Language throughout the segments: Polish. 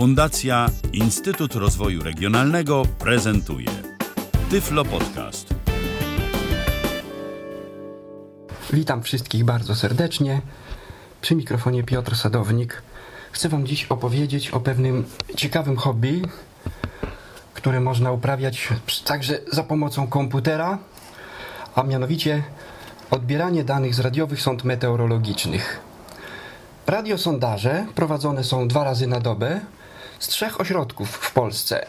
Fundacja Instytut Rozwoju Regionalnego prezentuje Tyflo Podcast. Witam wszystkich bardzo serdecznie. Przy mikrofonie Piotr Sadownik. Chcę Wam dziś opowiedzieć o pewnym ciekawym hobby, które można uprawiać także za pomocą komputera, a mianowicie odbieranie danych z radiowych sond meteorologicznych. Radiosondaże prowadzone są dwa razy na dobę z trzech ośrodków w Polsce.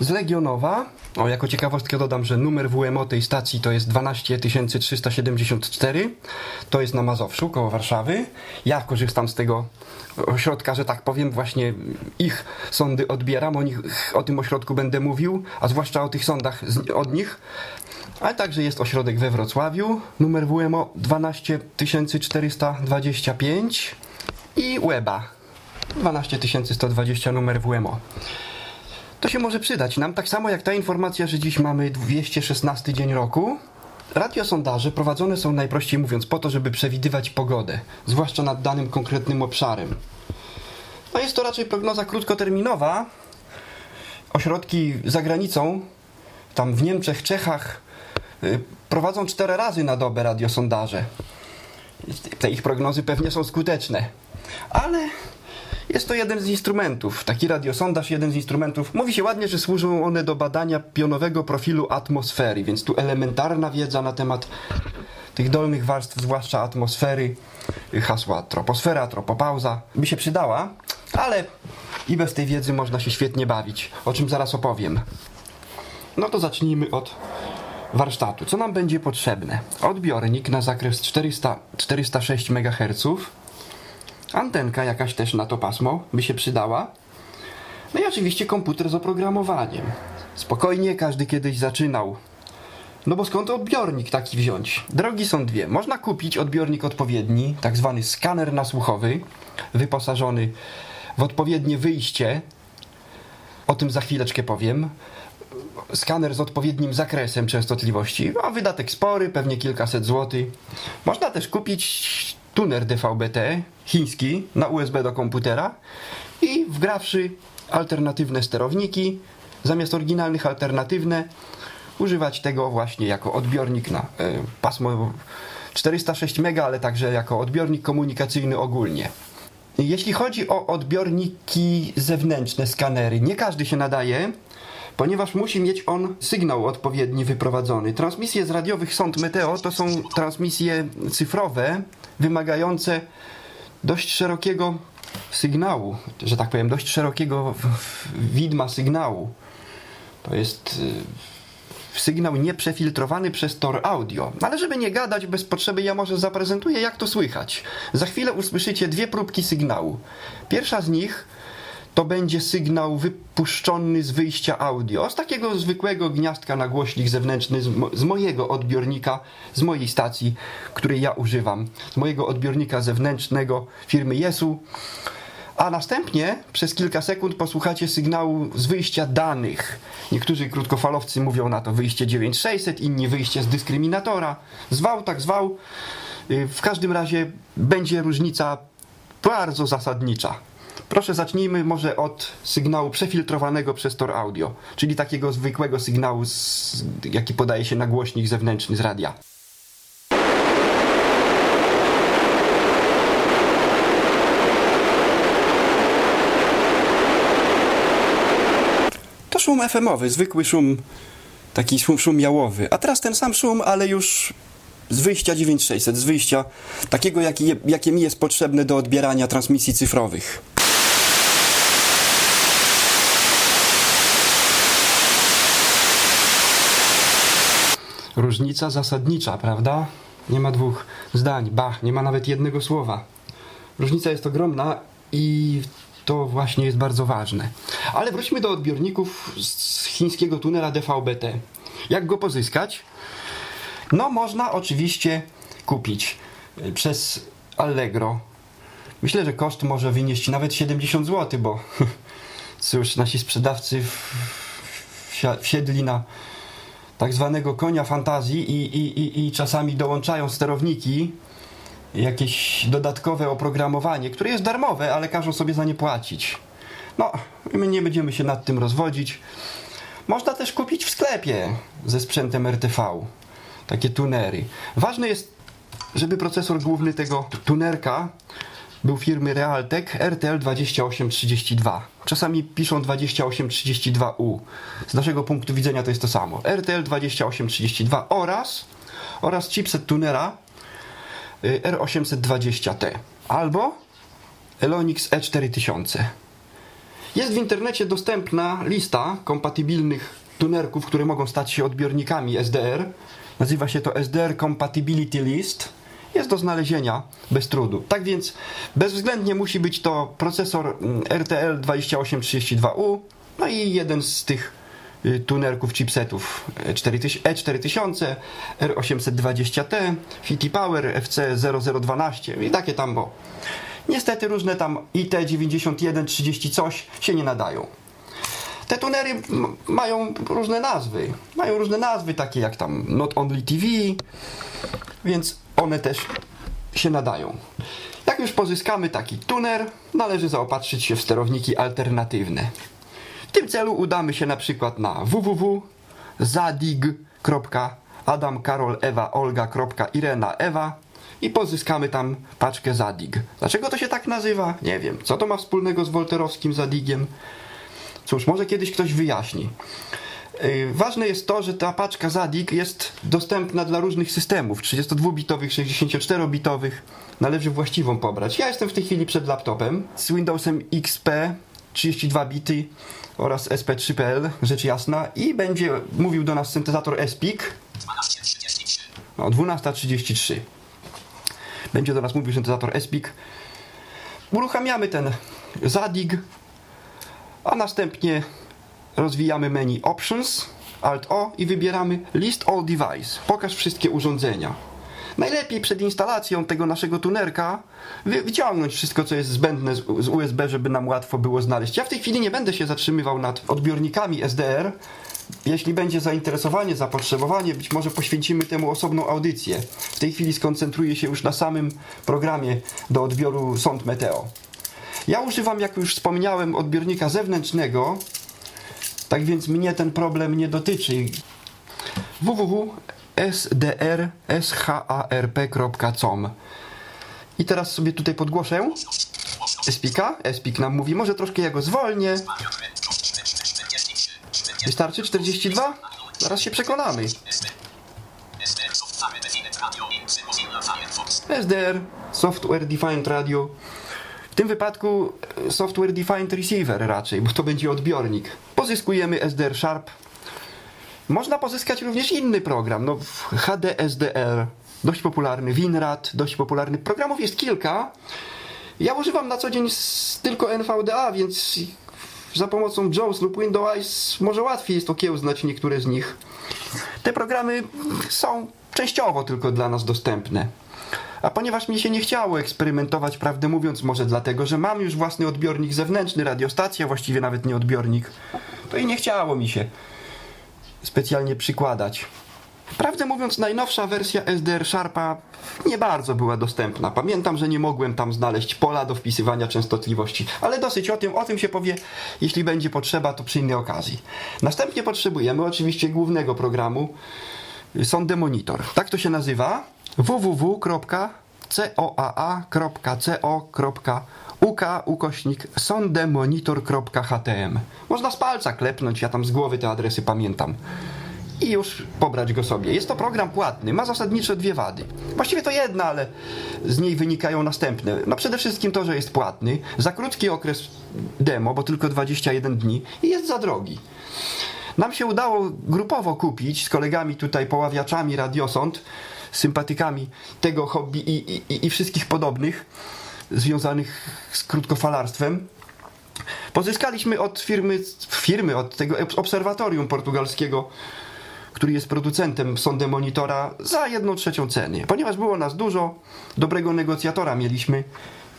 Z Legionowa, o jako ciekawostkę dodam, że numer WMO tej stacji to jest 12374, to jest na Mazowszu, koło Warszawy. Ja korzystam z tego ośrodka, że tak powiem, właśnie ich sądy odbieram, o, nich, o tym ośrodku będę mówił, a zwłaszcza o tych sądach z, od nich. Ale także jest ośrodek we Wrocławiu, numer WMO 12425 i Weba 12120 numer WMO. To się może przydać nam, tak samo jak ta informacja, że dziś mamy 216 dzień roku. Radiosondaże prowadzone są najprościej mówiąc po to, żeby przewidywać pogodę, zwłaszcza nad danym konkretnym obszarem. No jest to raczej prognoza krótkoterminowa. Ośrodki za granicą, tam w Niemczech, Czechach, y, prowadzą cztery razy na dobę radiosondaże. Te ich prognozy pewnie są skuteczne. Ale jest to jeden z instrumentów. Taki radiosondaż, jeden z instrumentów. Mówi się ładnie, że służą one do badania pionowego profilu atmosfery, więc tu elementarna wiedza na temat tych dolnych warstw, zwłaszcza atmosfery, hasła troposfera, tropopauza, by się przydała, ale i bez tej wiedzy można się świetnie bawić, o czym zaraz opowiem. No to zacznijmy od warsztatu. Co nam będzie potrzebne? Odbiornik na zakres 400, 406 MHz, antenka jakaś też na to pasmo by się przydała, no i oczywiście komputer z oprogramowaniem. Spokojnie, każdy kiedyś zaczynał. No bo skąd odbiornik taki wziąć? Drogi są dwie. Można kupić odbiornik odpowiedni, tak zwany skaner nasłuchowy, wyposażony w odpowiednie wyjście. O tym za chwileczkę powiem skaner z odpowiednim zakresem częstotliwości, a wydatek spory, pewnie kilkaset złotych. Można też kupić tuner DVB-T chiński na USB do komputera i wgrawszy alternatywne sterowniki, zamiast oryginalnych alternatywne, używać tego właśnie jako odbiornik na y, pasmo 406 MB, ale także jako odbiornik komunikacyjny ogólnie. Jeśli chodzi o odbiorniki zewnętrzne, skanery, nie każdy się nadaje, ponieważ musi mieć on sygnał odpowiedni wyprowadzony. Transmisje z radiowych sond meteo to są transmisje cyfrowe, wymagające dość szerokiego sygnału, że tak powiem, dość szerokiego widma sygnału. To jest y, sygnał nieprzefiltrowany przez tor audio. Ale żeby nie gadać bez potrzeby, ja może zaprezentuję, jak to słychać. Za chwilę usłyszycie dwie próbki sygnału. Pierwsza z nich to będzie sygnał wypuszczony z wyjścia audio, z takiego zwykłego gniazdka na głośnik zewnętrzny, z, mo z, mojego odbiornika, z mojej stacji, której ja używam, z mojego odbiornika zewnętrznego firmy Jesu. A następnie przez kilka sekund posłuchacie sygnału z wyjścia danych. Niektórzy krótkofalowcy mówią na to wyjście 9600, inni wyjście z dyskryminatora. Zwał tak zwał. W każdym razie będzie różnica bardzo zasadnicza. Proszę zacznijmy może od sygnału przefiltrowanego przez tor audio, czyli takiego zwykłego sygnału, z, jaki podaje się na głośnik zewnętrzny z radia. To szum FM-owy, zwykły szum, taki szum, szum jałowy. A teraz ten sam szum, ale już z wyjścia 9600, z wyjścia takiego, jakie, jakie mi jest potrzebne do odbierania transmisji cyfrowych. Różnica zasadnicza, prawda? Nie ma dwóch zdań, ba, nie ma nawet jednego słowa. Różnica jest ogromna i to właśnie jest bardzo ważne. Ale wróćmy do odbiorników z chińskiego tunela DVB-T. Jak go pozyskać? No, można oczywiście kupić przez Allegro. Myślę, że koszt może wynieść nawet 70 zł, bo cóż, nasi sprzedawcy wsiedli na tak zwanego konia fantazji i, i, i, i czasami dołączają sterowniki, jakieś dodatkowe oprogramowanie, które jest darmowe, ale każą sobie za nie płacić. No, my nie będziemy się nad tym rozwodzić. Można też kupić w sklepie ze sprzętem RTV takie tunery. Ważne jest, żeby procesor główny tego tunerka był firmy Realtek RTL 2832. Czasami piszą 2832U. Z naszego punktu widzenia to jest to samo. RTL 2832 oraz oraz chipset tunera y, R820T albo Elonix E4000. Jest w internecie dostępna lista kompatybilnych tunerków, które mogą stać się odbiornikami SDR. Nazywa się to SDR Compatibility List. Jest do znalezienia bez trudu. Tak więc bezwzględnie musi być to procesor mm, RTL 2832U, no i jeden z tych y, tunerków chipsetów E4000, R820T, Fiti Power, FC0012 i takie tam, bo niestety różne tam IT91, 30 coś się nie nadają. Te tunery mają różne nazwy. Mają różne nazwy, takie jak tam Not Only TV, więc one też się nadają. Jak już pozyskamy taki tuner, należy zaopatrzyć się w sterowniki alternatywne. W tym celu udamy się na przykład na www.zadig.adamkarolEwaOlga.irenaEwa i pozyskamy tam paczkę Zadig. Dlaczego to się tak nazywa? Nie wiem. Co to ma wspólnego z wolterowskim Zadigiem? Cóż, może kiedyś ktoś wyjaśni. Yy, Ważne jest to, że ta paczka Zadig jest dostępna dla różnych systemów 32-bitowych, 64-bitowych. Należy właściwą pobrać. Ja jestem w tej chwili przed laptopem z Windowsem XP 32 bity oraz SP3PL, rzecz jasna, i będzie mówił do nas syntezator SPIC. No, 12.33. Będzie do nas mówił syntezator SPIC. Uruchamiamy ten Zadig, a następnie rozwijamy menu Options, Alt O i wybieramy List All Device. Pokaż wszystkie urządzenia. Najlepiej przed instalacją tego naszego tunerka wy- wyciągnąć wszystko, co jest zbędne z, USB, żeby nam łatwo było znaleźć. Ja w tej chwili nie będę się zatrzymywał nad odbiornikami SDR. Jeśli będzie zainteresowanie, zapotrzebowanie, być może poświęcimy temu osobną audycję. W tej chwili skoncentruję się już na samym programie do odbioru sond Meteo. Ja używam, jak już wspomniałem, odbiornika zewnętrznego, tak więc mnie ten problem nie dotyczy. www.sdr.scharp.com I teraz sobie tutaj podgłoszę Espika. Espik nam mówi, może troszkę ja go zwolnię. Wystarczy 42? Zaraz się przekonamy. SDR, Software Defined Radio. W tym wypadku e, Software Defined Receiver raczej, bo to będzie odbiornik. Pozyskujemy SDR Sharp. Można pozyskać również inny program, no HDSDR, dość popularny, WinRAR, dość popularny. Programów jest kilka. Ja używam na co dzień tylko NVDA, więc za pomocą JAWS lub Windows może łatwiej jest okiełznać niektóre z nich. Te programy są częściowo tylko dla nas dostępne. A ponieważ mi się nie chciało eksperymentować, prawdę mówiąc, może dlatego, że mam już własny odbiornik zewnętrzny, radiostacja, właściwie nawet nie odbiornik, to i nie chciało mi się specjalnie przykładać. Prawdę mówiąc, najnowsza wersja SDR Sharpa nie bardzo była dostępna. Pamiętam, że nie mogłem tam znaleźć pola do wpisywania częstotliwości, ale dosyć o tym, o tym się powie, jeśli będzie potrzeba, to przy innej okazji. Następnie potrzebujemy oczywiście głównego programu, Sonde Monitor. Tak to się nazywa www.coaa.co.uk ukośnik sondemonitor.htm Można z palca klepnąć, ja tam z głowy te adresy pamiętam i już pobrać go sobie. Jest to program płatny, ma zasadniczo dwie wady. Właściwie to jedna, ale z niej wynikają następne. No przede wszystkim to, że jest płatny, za krótki okres demo, bo tylko 21 dni i jest za drogi. Nam się udało grupowo kupić z kolegami tutaj, poławiaczami radiosąd, sympatykami tego hobby i, i, i wszystkich podobnych związanych z krótkofalarstwem. Pozyskaliśmy od firmy, firmy, od tego obserwatorium portugalskiego, który jest producentem sondy monitora za jedną trzecią ceny. Ponieważ było nas dużo, dobrego negocjatora mieliśmy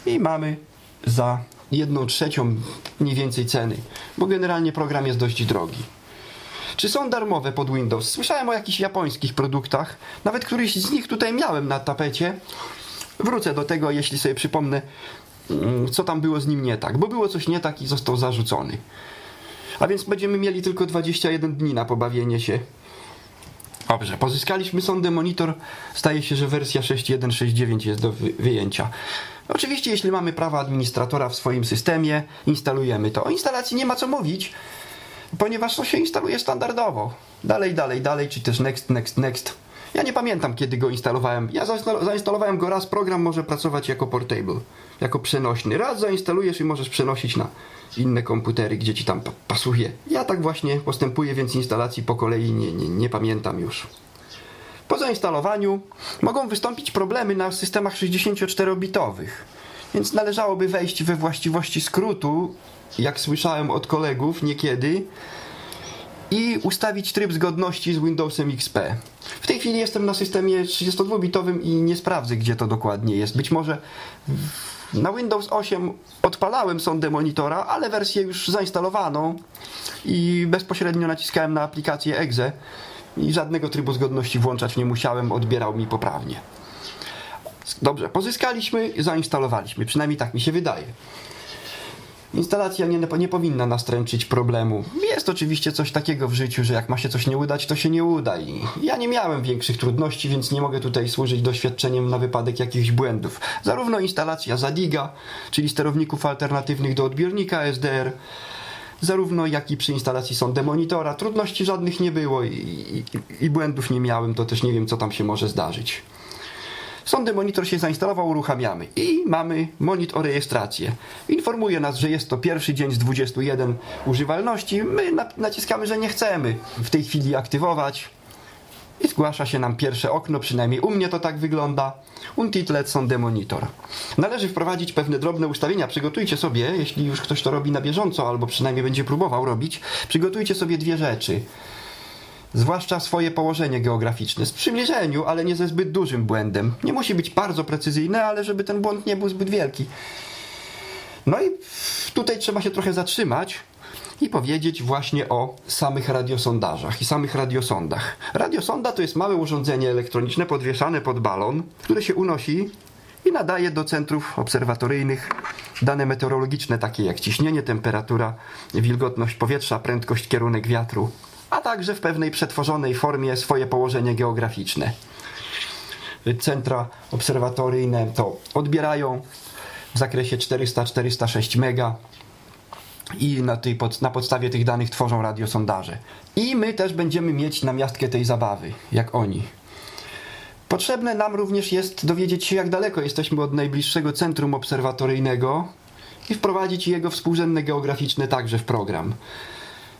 i mamy za jedną trzecią mniej więcej ceny, bo generalnie program jest dość drogi. Czy są darmowe pod Windows? Słyszałem o jakichś japońskich produktach, nawet któryś z nich tutaj miałem na tapecie. Wrócę do tego, jeśli sobie przypomnę mm, co tam było z nim nie tak, bo było coś nie tak i został zarzucony. A więc będziemy mieli tylko 21 dni na pobawienie się. Dobrze, pozyskaliśmy sondę monitor. Staje się, że wersja 6.1.6.9 jest do wy- wyjęcia. Oczywiście, jeśli mamy prawa administratora w swoim systemie, instalujemy to. O instalacji nie ma co mówić, ponieważ to się instaluje standardowo. Dalej, dalej, dalej, czy też next, next, next. Ja nie pamiętam, kiedy go instalowałem. Ja zainstalo- zainstalowałem go raz. Program może pracować jako portable, jako przenośny. Raz zainstalujesz i możesz przenosić na inne komputery, gdzie ci tam pa- pasuje. Ja tak właśnie postępuję, więc instalacji po kolei nie, nie, nie pamiętam już. Po zainstalowaniu mogą wystąpić problemy na systemach 64-bitowych, więc należałoby wejść we właściwości skrótu, jak słyszałem od kolegów niekiedy, i ustawić tryb zgodności z Windowsem XP. W tej chwili jestem na systemie 32-bitowym i nie sprawdzę, gdzie to dokładnie jest. Być może na Windows 8 odpalałem sondę monitora, ale wersję już zainstalowaną i bezpośrednio naciskałem na aplikację EXE i żadnego trybu zgodności włączać nie musiałem, odbierał mi poprawnie. Dobrze, pozyskaliśmy, zainstalowaliśmy, przynajmniej tak mi się wydaje. Instalacja nie, nie powinna nastręczyć problemu. Jest oczywiście coś takiego w życiu, że jak ma się coś nie udać, to się nie uda. I ja nie miałem większych trudności, więc nie mogę tutaj służyć doświadczeniem na wypadek jakichś błędów. Zarówno instalacja Zadiga, czyli sterowników alternatywnych do odbiornika SDR, zarówno jak i przy instalacji sondy monitora. Trudności żadnych nie było i, i, i błędów nie miałem, to też nie wiem, co tam się może zdarzyć. Sondy monitor się zainstalował, uruchamiamy i mamy monit o rejestrację. Informuje nas, że jest to pierwszy dzień z 21 używalności. My na- naciskamy, że nie chcemy w tej chwili aktywować. I zgłasza się nam pierwsze okno, przynajmniej u mnie to tak wygląda. Untitled Sonde Monitor. Należy wprowadzić pewne drobne ustawienia. Przygotujcie sobie, jeśli już ktoś to robi na bieżąco, albo przynajmniej będzie próbował robić, przygotujcie sobie dwie rzeczy zwłaszcza swoje położenie geograficzne, z przybliżeniu, ale nie ze zbyt dużym błędem. Nie musi być bardzo precyzyjne, ale żeby ten błąd nie był zbyt wielki. No i tutaj trzeba się trochę zatrzymać i powiedzieć właśnie o samych radiosondażach i samych radiosondach. Radiosonda to jest małe urządzenie elektroniczne podwieszane pod balon, które się unosi i nadaje do centrów obserwatoryjnych dane meteorologiczne, takie jak ciśnienie, temperatura, wilgotność powietrza, prędkość, kierunek wiatru, a także w pewnej przetworzonej formie swoje położenie geograficzne. Centra obserwatoryjne to odbierają w zakresie 400-406 mega i na, tej pod, na podstawie tych danych tworzą radiosondaże. I my też będziemy mieć namiastkę tej zabawy, jak oni. Potrzebne nam również jest dowiedzieć się, jak daleko jesteśmy od najbliższego centrum obserwatoryjnego i wprowadzić jego współrzędne geograficzne także w program.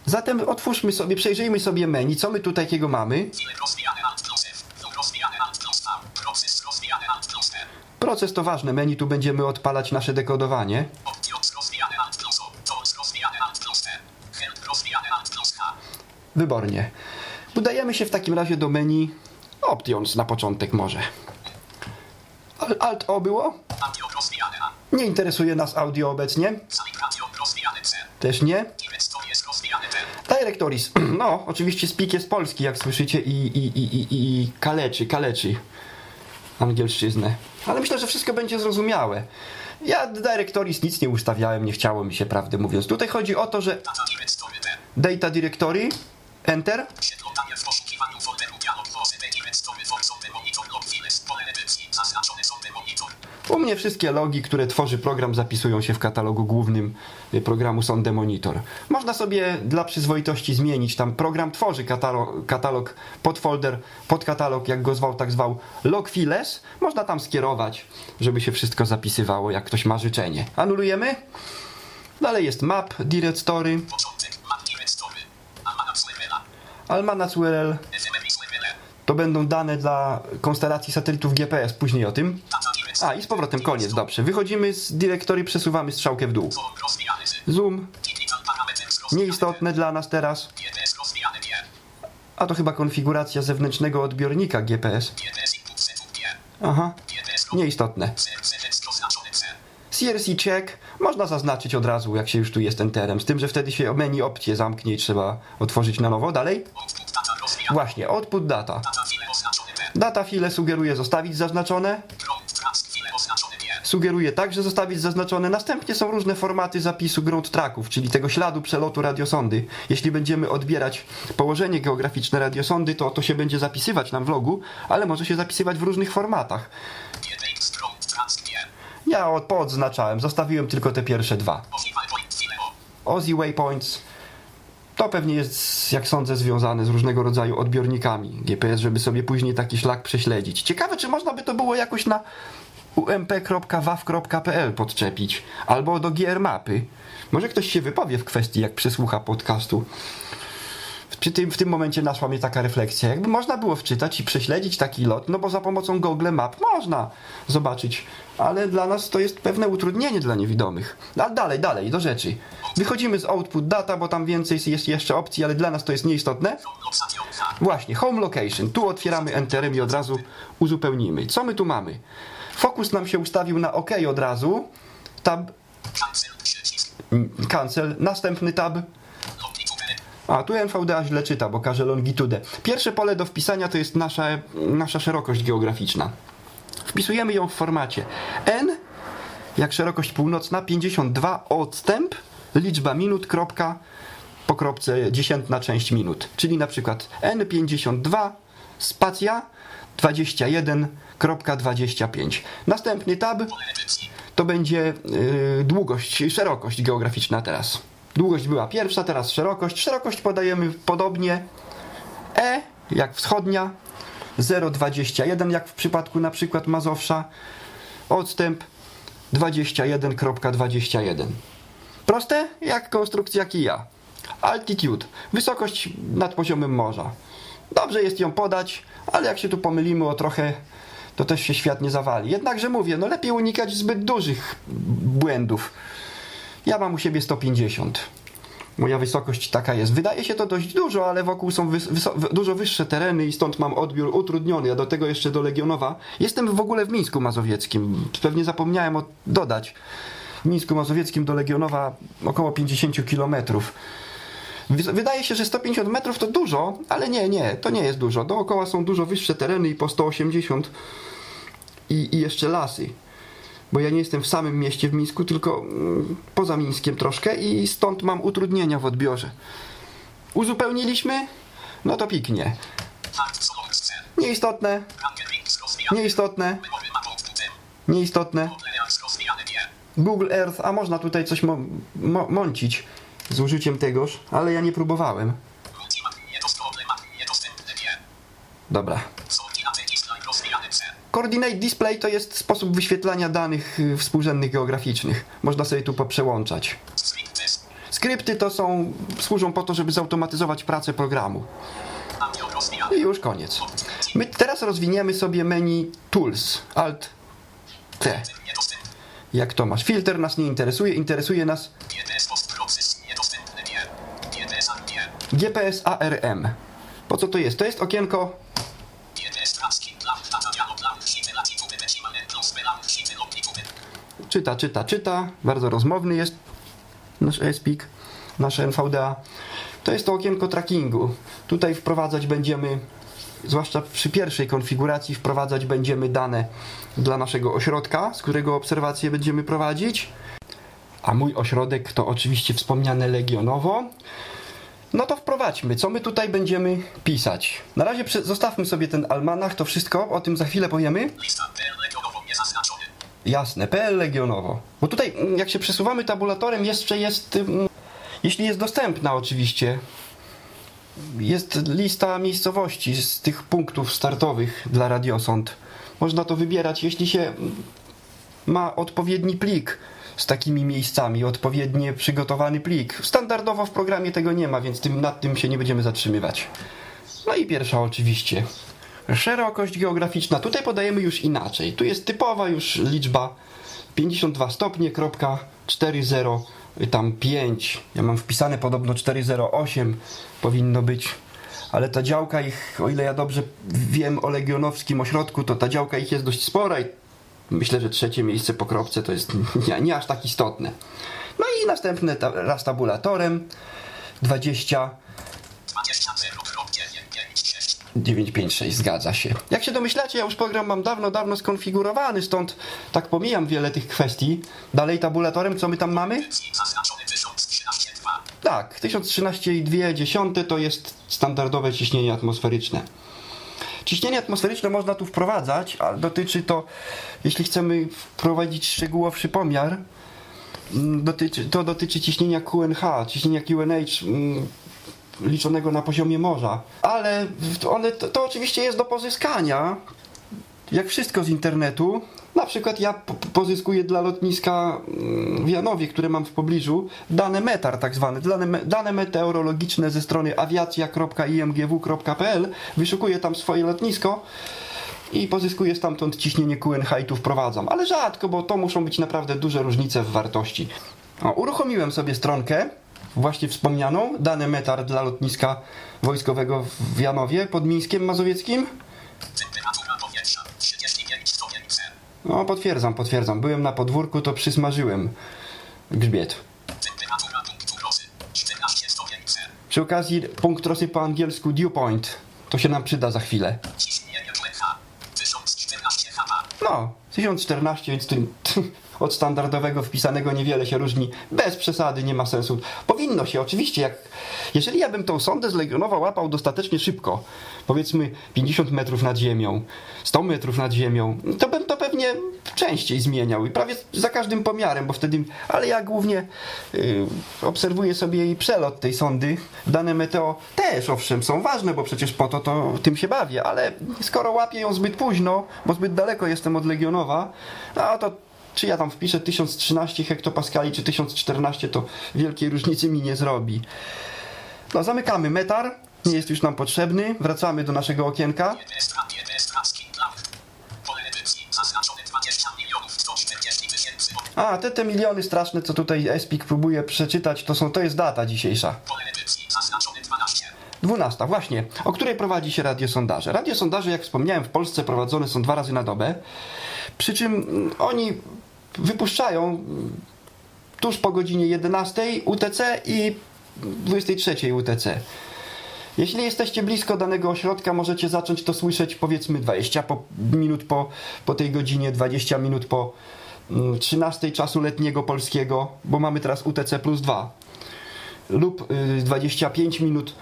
Zatem otwórzmy sobie, przejrzyjmy sobie menu, co my tu takiego mamy. Proces to ważne, menu tu będziemy odpalać nasze dekodowanie. Wybornie. Udajemy się w takim razie do menu Options na początek może. Al- Alt O było? Nie interesuje nas audio obecnie. Też nie. Directories. No, oczywiście spik jest polski, jak słyszycie, i, i, i, i, i kaleczy, kaleczy angielszczyznę. Ale myślę, że wszystko będzie zrozumiałe. Ja Directories nic nie ustawiałem, nie chciało mi się, prawdę mówiąc. Tutaj chodzi o to, że Data Directory T. Data Directory, Enter, Przeglądanie w poszukiwaniu folderu U mnie wszystkie logi, które tworzy program, zapisują się w katalogu głównym y, programu Sonde Monitor. Można sobie dla przyzwoitości zmienić. Tam program tworzy katalog, katalog podfolder, podkatalog, jak go zwał, tak zwał, log files. Można tam skierować, żeby się wszystko zapisywało, jak ktoś ma życzenie. Anulujemy. Dalej jest map, directory, Początek. Map Directory. Almanach Swebela. almanac URL. To będą dane dla konstelacji satelitów GPS, później o tym. A i z powrotem koniec, dobrze. Wychodzimy z directory, przesuwamy strzałkę w dół. Zoom, nieistotne dla nas teraz. A to chyba konfiguracja zewnętrznego odbiornika GPS. Aha, nieistotne. CRC check można zaznaczyć od razu, jak się już tu jest enterem. Z tym, że wtedy się menu opcje zamknie i trzeba otworzyć na nowo. Dalej? Właśnie, output data. Data file sugeruje zostawić zaznaczone. Sugeruję także zostawić zaznaczone. Następnie są różne formaty zapisu ground tracków, czyli tego śladu przelotu radiosondy. Jeśli będziemy odbierać położenie geograficzne radiosondy, to to się będzie zapisywać nam w logu, ale może się zapisywać w różnych formatach. Ja od- poodznaczałem, zostawiłem tylko te pierwsze dwa. Ozzy Waypoints to pewnie jest, jak sądzę, związane z różnego rodzaju odbiornikami GPS, żeby sobie później taki szlak prześledzić. Ciekawe, czy można by to było jakoś na ump.waw.pl podczepić albo do GR mapy. Może ktoś się wypowie w kwestii, jak przesłucha podcastu. Przy tym, w tym momencie naszła mnie taka refleksja. Jakby można było wczytać i prześledzić taki lot, no bo za pomocą Google Map można zobaczyć, ale dla nas to jest pewne utrudnienie dla niewidomych. A dalej, dalej, do rzeczy. Wychodzimy z Output Data, bo tam więcej jest jeszcze opcji, ale dla nas to jest nieistotne. Właśnie, Home Location. Tu otwieramy Enterem i od razu uzupełnimy. Co my tu mamy? Fokus nam się ustawił na OK od razu. Tab, mm, cancel. Następny tab. A, tu NVDA źle czyta, bo każe longitudę. Pierwsze pole do wpisania to jest nasza, nasza szerokość geograficzna. Wpisujemy ją w formacie N, jak szerokość północna, 52 odstęp, liczba minut, kropka, po kropce dziesiętna część minut. Czyli na przykład N52, spacja, 21.25. Następny tab to będzie y, długość, szerokość geograficzna teraz. Długość była pierwsza, teraz szerokość. Szerokość podajemy podobnie. E jak wschodnia, 0,21 jak w przypadku na przykład Mazowsza. Odstęp 21.21. Proste jak konstrukcja kija. Altitude, wysokość nad poziomem morza. Dobrze jest ją podać, ale jak się tu pomylimy o trochę, to też się świat nie zawali. Jednakże mówię, no lepiej unikać zbyt dużych błędów. Ja mam u siebie 150. Moja wysokość taka jest. Wydaje się to dość dużo, ale wokół są dużo wyższe tereny i stąd mam odbiór utrudniony. A do tego jeszcze do Legionowa. Jestem w ogóle w Mińsku Mazowieckim. Pewnie zapomniałem o- dodać. W Mińsku Mazowieckim do Legionowa około 50 kilometrów. Wy- Wydaje się, że 150 metrów to dużo, ale nie, nie, to nie jest dużo. Dookoła są dużo wyższe tereny i po 180 i, i jeszcze lasy. Bo ja nie jestem w samym mieście w Mińsku, tylko mm, poza Mińskiem troszkę i stąd mam utrudnienia w odbiorze. Uzupełniliśmy? No to piknie. Nieistotne, nieistotne, nieistotne. Google Earth, a można tutaj coś mo- mo- mącić z użyciem tegoż, ale ja nie próbowałem. Dobra. Coordinate Display to jest sposób wyświetlania danych y, współrzędnych geograficznych. Można sobie tu poprzełączać. Skrypty to są, służą po to, żeby zautomatyzować pracę programu. I już koniec. My teraz rozwiniemy sobie menu Tools. Alt T. Jak to masz? Filter nas nie interesuje, interesuje nas GPS post process niedostępne nie. GPS ARM nie. GPS ARM. Po co to jest? To jest okienko czyta, czyta, czyta. Bardzo rozmowny jest nasz ESPIK, nasze NVDA. To jest to okienko trackingu. Tutaj wprowadzać będziemy, zwłaszcza przy pierwszej konfiguracji, wprowadzać będziemy dane dla naszego ośrodka, z którego obserwacje będziemy prowadzić. A mój ośrodek to oczywiście wspomniane Legionowo. No to wprowadźmy, co my tutaj będziemy pisać. Na razie zostawmy sobie ten almanach, to wszystko, o tym za chwilę powiemy. Lista PL legionowo niezaznaczony. Jasne, PL Legionowo. Bo tutaj, mm, jak się przesuwamy tabulatorem, jeszcze jest, jeśli jest dostępna oczywiście, jest lista miejscowości z tych punktów startowych dla radiosąd. Można to wybierać, jeśli się mm, ma odpowiedni plik z takimi miejscami, odpowiednio przygotowany plik. Standardowo w programie tego nie ma, więc tym, nad tym się nie będziemy zatrzymywać. No i pierwsza oczywiście. Szerokość geograficzna. Tutaj podajemy już inaczej. Tu jest typowa już liczba 52 stopnie, kropka 40, tam 5. Ja mam wpisane podobno 408 powinno być. Ale ta działka ich, o ile ja dobrze wiem o Legionowskim Ośrodku, to ta działka ich jest dość spora i myślę, że trzecie miejsce po kropce to jest nie, nie aż tak istotne. No i następne ta, raz tabulatorem 20 20 0 kropkę 1 5 6. 956, zgadza się. Jak się domyślacie, ja już program mam dawno, dawno skonfigurowany, stąd tak pomijam wiele tych kwestii. Dalej tabulatorem, co my tam mamy? Zaznaczony 1013,2. Tak, 1013,2 to jest standardowe ciśnienie atmosferyczne. Ciśnienie atmosferyczne można tu wprowadzać, ale dotyczy to, jeśli chcemy wprowadzić szczegółowszy pomiar, mm, dotyczy, to dotyczy ciśnienia QNH, ciśnienia QNH mm, liczonego na poziomie morza. Ale one, to, to oczywiście jest do pozyskania, jak wszystko z internetu. Na przykład ja pozyskuję dla lotniska mm, w Janowie, które mam w pobliżu, dane metar tak zwane, dane, dane meteorologiczne ze strony awiacja.imgw.pl. Wyszukuję tam swoje lotnisko i pozyskuję stamtąd ciśnienie QNH i tu wprowadzam. Ale rzadko, bo to muszą być naprawdę duże różnice w wartości. O, uruchomiłem sobie stronkę, właśnie wspomnianą, dane metar dla lotniska wojskowego w Janowie pod Mińskiem Mazowieckim. No, potwierdzam, potwierdzam. Byłem na podwórku, to przysmażyłem grzbiet. Temperatura punktu rosy 14 stopni C. Przy okazji punkt rosy po angielsku dew point. To się nam przyda za chwilę. Ciśnienie QNH 1014 HPA. No, 1014, więc tu, od standardowego wpisanego niewiele się różni. Bez przesady, nie ma sensu. Powinno się, oczywiście, jak, jeżeli ja bym tą sondę z Legionowa łapał dostatecznie szybko, powiedzmy 50 metrów nad ziemią, 100 metrów nad ziemią, to bym to pewnie częściej zmieniał i prawie za każdym pomiarem, bo wtedy, ale ja głównie y, obserwuję sobie jej przelot tej sondy. Dane meteo też, owszem, są ważne, bo przecież po to, to tym się bawię, ale skoro łapię ją zbyt późno, bo zbyt daleko jestem od Legionowa, no to czy ja tam wpiszę 1013 hektopaskali, czy 1014, to wielkiej różnicy mi nie zrobi. No, zamykamy metar, nie jest już nam potrzebny, wracamy do naszego okienka. EPS tra- EPS tracking plach. Pole edycji zaznaczone 20 milionów 140 tysięcy. A, te, te miliony straszne, co tutaj Espik próbuje przeczytać, to są, to jest data dzisiejsza. Pole edycji zaznaczone 12. 12, właśnie, o której prowadzi się radiosondaże. Radiosondaże, jak wspomniałem, w Polsce prowadzone są dwa razy na dobę, przy czym mm, oni wypuszczają mm, tuż po godzinie 11 UTC i 23 UTC. Jeśli jesteście blisko danego ośrodka, możecie zacząć to słyszeć powiedzmy 20 po, minut po, po tej godzinie, 20 minut po mm, 13 czasu letniego polskiego, bo mamy teraz UTC plus 2 lub y, 25 minut y,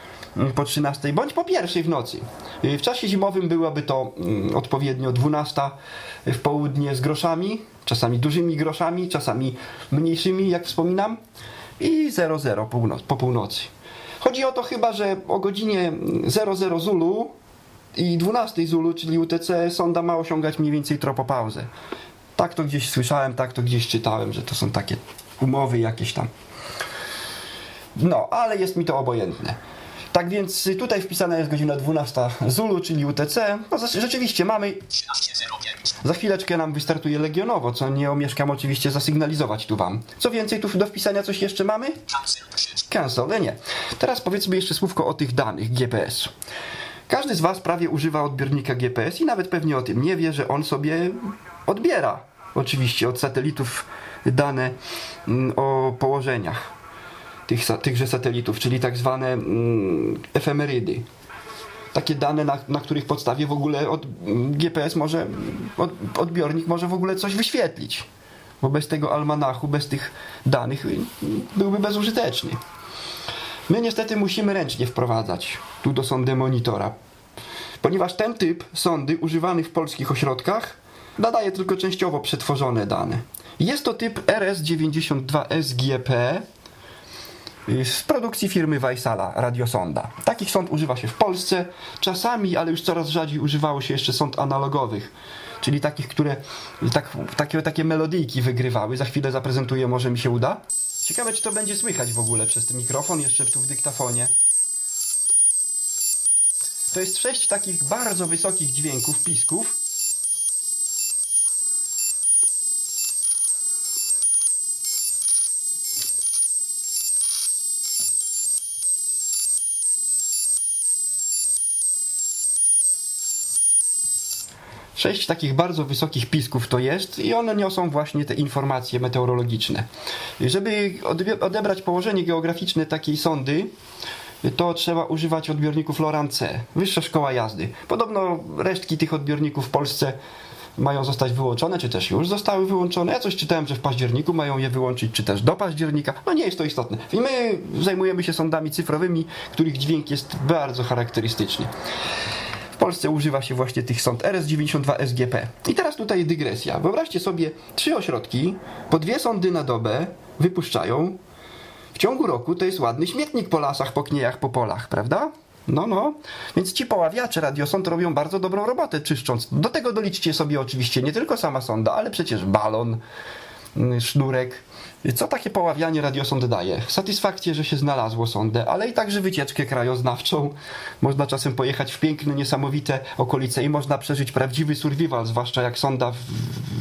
po 13 bądź po pierwszej w nocy. Y, W czasie zimowym byłaby to mm, odpowiednio 12 w południe z groszami, czasami dużymi groszami, czasami mniejszymi, jak wspominam, i 00 północ, po północy. Chodzi o to chyba, że o godzinie 00 Zulu i 12 Zulu, czyli UTC, sonda ma osiągać mniej więcej tropopauzę. Tak to gdzieś słyszałem, tak to gdzieś czytałem, że to są takie umowy jakieś tam. No, ale jest mi to obojętne. Tak więc tutaj wpisana jest godzina 12 Zulu, czyli UTC. No, rzeczywiście mamy, 13.05. za chwileczkę nam wystartuje Legionowo, co nie omieszkam oczywiście zasygnalizować tu wam. Co więcej, tu do wpisania coś jeszcze mamy? Cancel nie. Teraz powiedzmy jeszcze słówko o tych danych GPS. Każdy z Was prawie używa odbiornika GPS i nawet pewnie o tym nie wie, że on sobie odbiera oczywiście od satelitów dane mm, o położeniach tych, tychże satelitów, czyli tak zwane mm, efemerydy. Takie dane, na, na których podstawie w ogóle od, mm, GPS może, od, odbiornik może w ogóle coś wyświetlić. Bo bez tego almanachu, bez tych danych y, byłby bezużyteczny. My niestety musimy ręcznie wprowadzać tu do sondy monitora, ponieważ ten typ sondy używany w polskich ośrodkach nadaje tylko częściowo przetworzone dane. Jest to typ RS92SGP y, z produkcji firmy Weissala Radiosonda. Takich sond używa się w Polsce, czasami, ale już coraz rzadziej używało się jeszcze sond analogowych, czyli takich, które tak, takie, takie melodyjki wygrywały. Za chwilę zaprezentuję, może mi się uda. Ciekawe, czy to będzie słychać w ogóle przez ten mikrofon, jeszcze tu w dyktafonie. To jest sześć takich bardzo wysokich dźwięków, pisków. Sześć takich bardzo wysokich pisków to jest i one niosą właśnie te informacje meteorologiczne. Żeby odebrać położenie geograficzne takiej sondy, to trzeba używać odbiorników Loran C, Wyższa Szkoła Jazdy. Podobno resztki tych odbiorników w Polsce mają zostać wyłączone, czy też już zostały wyłączone. Ja coś czytałem, że w październiku mają je wyłączyć, czy też do października. No nie jest to istotne. I my zajmujemy się sondami cyfrowymi, których dźwięk jest bardzo charakterystyczny. Polsce używa się właśnie tych sond RS92 SGP. I teraz tutaj dygresja. Wyobraźcie sobie, trzy ośrodki, po dwie sondy na dobę wypuszczają. W ciągu roku to jest ładny śmietnik po lasach, po kniejach, po polach, prawda? No, no. Więc ci poławiacze radiosond robią bardzo dobrą robotę czyszcząc. Do tego doliczcie sobie oczywiście nie tylko sama sonda, ale przecież balon, mm, sznurek. Co takie poławianie radiosond daje? Satysfakcję, że się znalazło sondę, ale i także wycieczkę krajoznawczą. Można czasem pojechać w piękne, niesamowite okolice i można przeżyć prawdziwy survival, zwłaszcza jak sonda w,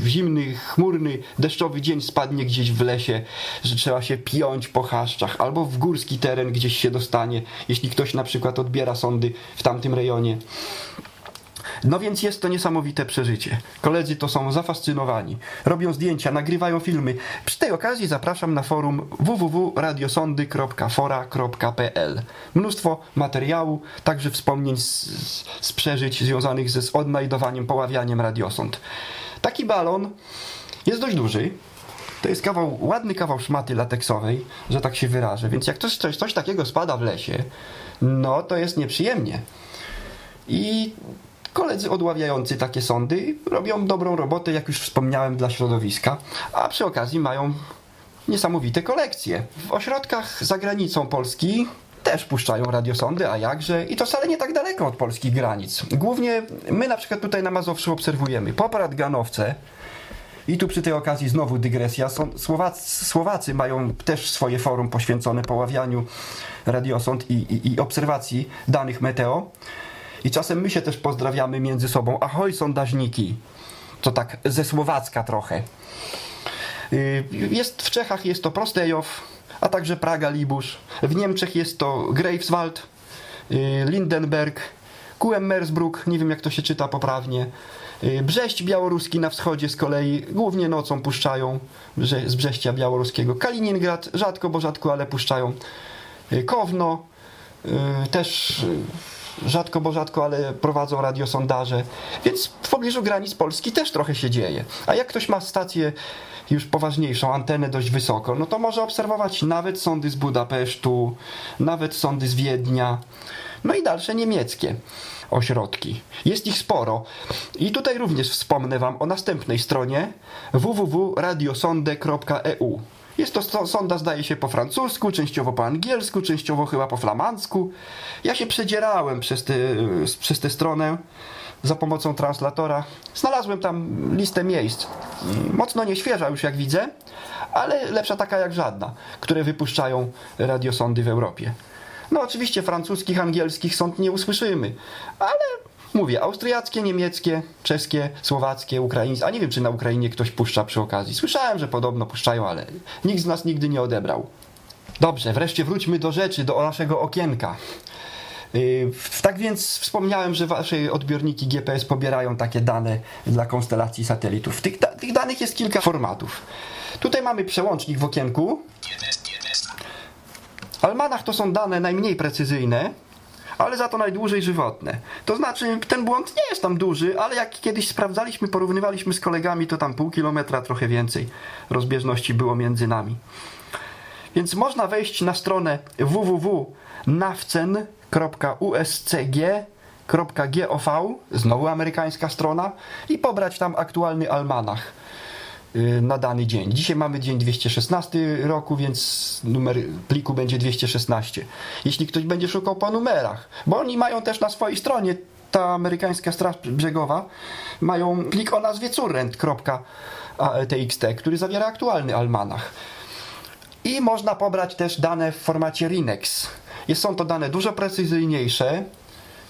w zimny, chmurny, deszczowy dzień spadnie gdzieś w lesie, że trzeba się piąć po chaszczach, albo w górski teren gdzieś się dostanie, jeśli ktoś na przykład odbiera sondy w tamtym rejonie. No więc jest to niesamowite przeżycie. Koledzy to są zafascynowani. Robią zdjęcia, nagrywają filmy. Przy tej okazji zapraszam na forum www.radiosondy.fora.pl Mnóstwo materiału, także wspomnień z, z, przeżyć związanych ze z odnajdowaniem, poławianiem radiosond. Taki balon jest dość duży. To jest kawał, ładny kawał szmaty lateksowej, że tak się wyrażę. Więc jak coś, coś, coś takiego spada w lesie, no to jest nieprzyjemnie. I Koledzy odławiający takie sądy robią dobrą robotę, jak już wspomniałem, dla środowiska, a przy okazji mają niesamowite kolekcje. W ośrodkach za granicą Polski też puszczają radiosondy, a jakże? I to wcale nie tak daleko od polskich granic. Głównie my na przykład tutaj na Mazowszu obserwujemy Poprad Ganowce, i tu przy tej okazji znowu dygresja. Słowacy, Słowacy mają też swoje forum poświęcone poławianiu radiosond i, i, i obserwacji danych meteo. I czasem my się też pozdrawiamy między sobą. Ahoj, sondażniki. To tak ze słowacka trochę. Y, jest w Czechach jest to Prostejow, a także Praga Libusz. W Niemczech jest to Greifswald, y, Lindenberg, Kuemmersbrück, nie wiem jak to się czyta poprawnie. Y, Brześć białoruski na wschodzie z kolei głównie nocą puszczają z Brześcia białoruskiego. Kaliningrad rzadko, bo rzadko, ale puszczają. Kowno też rzadko, bo rzadko, ale prowadzą radiosondaże, więc w pobliżu granic Polski też trochę się dzieje. A jak ktoś ma stację już poważniejszą, antenę dość wysoko, no to może obserwować nawet sądy z Budapesztu, nawet sądy z Wiednia, no i dalsze niemieckie ośrodki. Jest ich sporo. I tutaj również wspomnę Wam o następnej stronie www.radiosonde.eu. Jest to sonda, zdaje się, po francusku, częściowo po angielsku, częściowo chyba po flamandzku. Ja się przedzierałem przez, przez tę stronę za pomocą translatora. Znalazłem tam listę miejsc. Mocno nieświeża już jak widzę, ale lepsza taka jak żadna, które wypuszczają radiosondy w Europie. No oczywiście francuskich, angielskich sąd nie usłyszymy, ale Mówię, austriackie, niemieckie, czeskie, słowackie, ukraińskie, a nie wiem, czy na Ukrainie ktoś puszcza przy okazji. Słyszałem, że podobno puszczają, ale nikt z nas nigdy nie odebrał. Dobrze, wreszcie wróćmy do rzeczy, do naszego okienka. Yy, tak więc wspomniałem, że wasze odbiorniki GPS pobierają takie dane dla konstelacji satelitów. Tych, da tych danych jest kilka formatów. Tutaj mamy przełącznik w okienku. Almanach to są dane najmniej precyzyjne, ale za to najdłużej żywotne. To znaczy, ten błąd nie jest tam duży, ale jak kiedyś sprawdzaliśmy, porównywaliśmy z kolegami, to tam pół kilometra, trochę więcej rozbieżności było między nami. Więc można wejść na stronę www.navcen.uscg.gov, znowu amerykańska strona, i pobrać tam aktualny almanach na dany dzień. Dzisiaj mamy dzień 216 roku, więc numer pliku będzie 216. Jeśli ktoś będzie szukał po numerach, bo oni mają też na swojej stronie, ta amerykańska straż brzegowa, mają plik o nazwie current.txt, który zawiera aktualny almanach. I można pobrać też dane w formacie RINEX. Są to dane dużo precyzyjniejsze,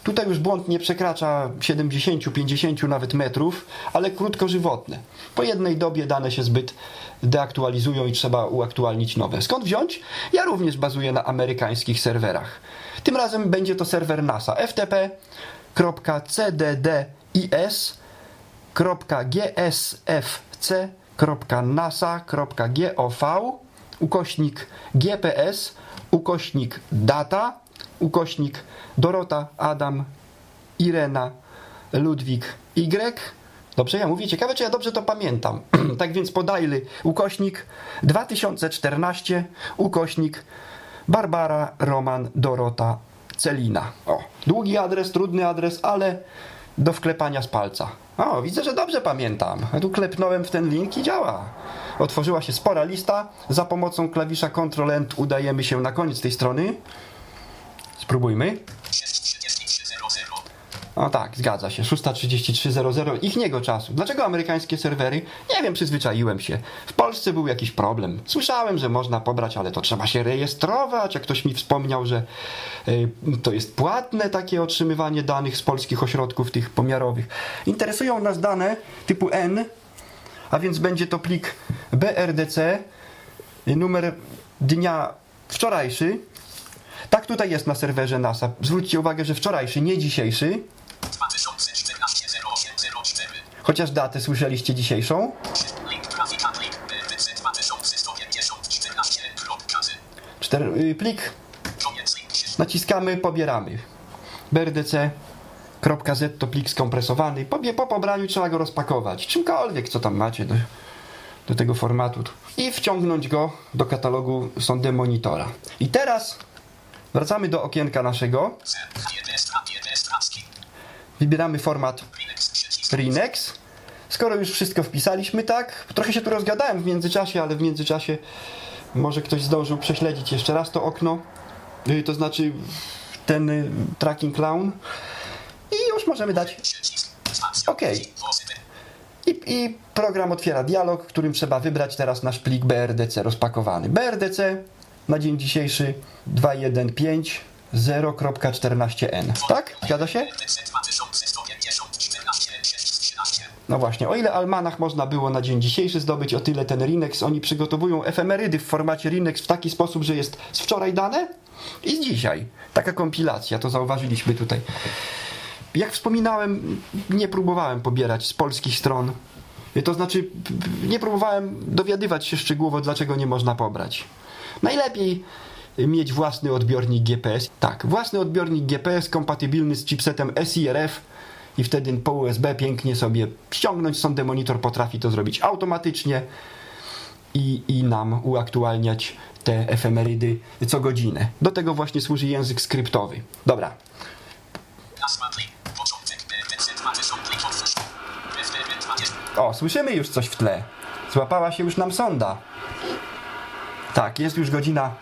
Tutaj już błąd nie przekracza 70, 50 nawet metrów, ale krótkożywotne. Po jednej dobie dane się zbyt deaktualizują i trzeba uaktualnić nowe. Skąd wziąć? Ja również bazuję na amerykańskich serwerach. Tym razem będzie to serwer NASA ftp.cddis.gsfc.nasa.gov ukośnik GPS ukośnik data ukośnik Dorota, Adam, Irena, Ludwik, Y. Dobrze ja mówię? Ciekawe, czy ja dobrze to pamiętam. tak więc podajly ukośnik 2014, ukośnik Barbara, Roman, Dorota, Celina. O, długi adres, trudny adres, ale do wklepania z palca. O, widzę, że dobrze pamiętam. Tu klepnąłem w ten link i działa. Otworzyła się spora lista. Za pomocą klawisza Ctrl-End udajemy się na koniec tej strony. Spróbujmy. 63300. O tak, zgadza się. 633.00 ich niego czasu. Dlaczego amerykańskie serwery? Nie wiem, przyzwyczaiłem się. W Polsce był jakiś problem. Słyszałem, że można pobrać, ale to trzeba się rejestrować. Jak ktoś mi wspomniał, że y, to jest płatne takie otrzymywanie danych z polskich ośrodków tych pomiarowych. Interesują nas dane typu N, a więc będzie to plik BRDC, numer dnia wczorajszy. Tak tutaj jest na serwerze NASA. Zwróćcie uwagę, że wczorajszy, nie dzisiejszy. 2014 0804. Chociaż datę słyszeliście dzisiejszą. Link grafika link BRDC 2150 14 kropka z. Czter, y, plik się naciskamy, pobieramy. BRDC.z to plik skompresowany. Po, po pobraniu trzeba go rozpakować. Czymkolwiek, co tam macie do, do tego formatu. I wciągnąć go do katalogu sondy monitora. I teraz wracamy do okienka naszego. Wybieramy format. Rinex. Skoro już wszystko wpisaliśmy, tak? Trochę się tu rozgadałem w międzyczasie, ale w międzyczasie może ktoś zdążył prześledzić jeszcze raz to okno. Y, To znaczy ten y, tracking clown. I już możemy dać. Pozytyw. I, I program otwiera dialog, którym trzeba wybrać teraz nasz plik BRDC rozpakowany. BRDC na dzień dzisiejszy 215.0.14n. Tak? Zgadza się? BRDC 2150 14 613. No właśnie, o ile almanach można było na dzień dzisiejszy zdobyć, o tyle ten Rinex, oni przygotowują efemerydy w formacie Rinex w taki sposób, że jest z wczoraj dane i z dzisiaj. Taka kompilacja, to zauważyliśmy tutaj. Jak wspominałem, nie próbowałem pobierać z polskich stron. To znaczy, nie próbowałem dowiadywać się szczegółowo, dlaczego nie można pobrać. Najlepiej mieć własny odbiornik GPS. Tak, własny odbiornik GPS kompatybilny z chipsetem SIRF i wtedy po USB pięknie sobie ściągnąć sondę monitor potrafi to zrobić automatycznie i, i nam uaktualniać te efemerydy co godzinę. Do tego właśnie służy język skryptowy. Dobra, Nazwa link. Początek BRDC 2000 link otwórz. FTP 20. O, słyszymy już coś w tle. Złapała się już nam sonda. Tak, jest już godzina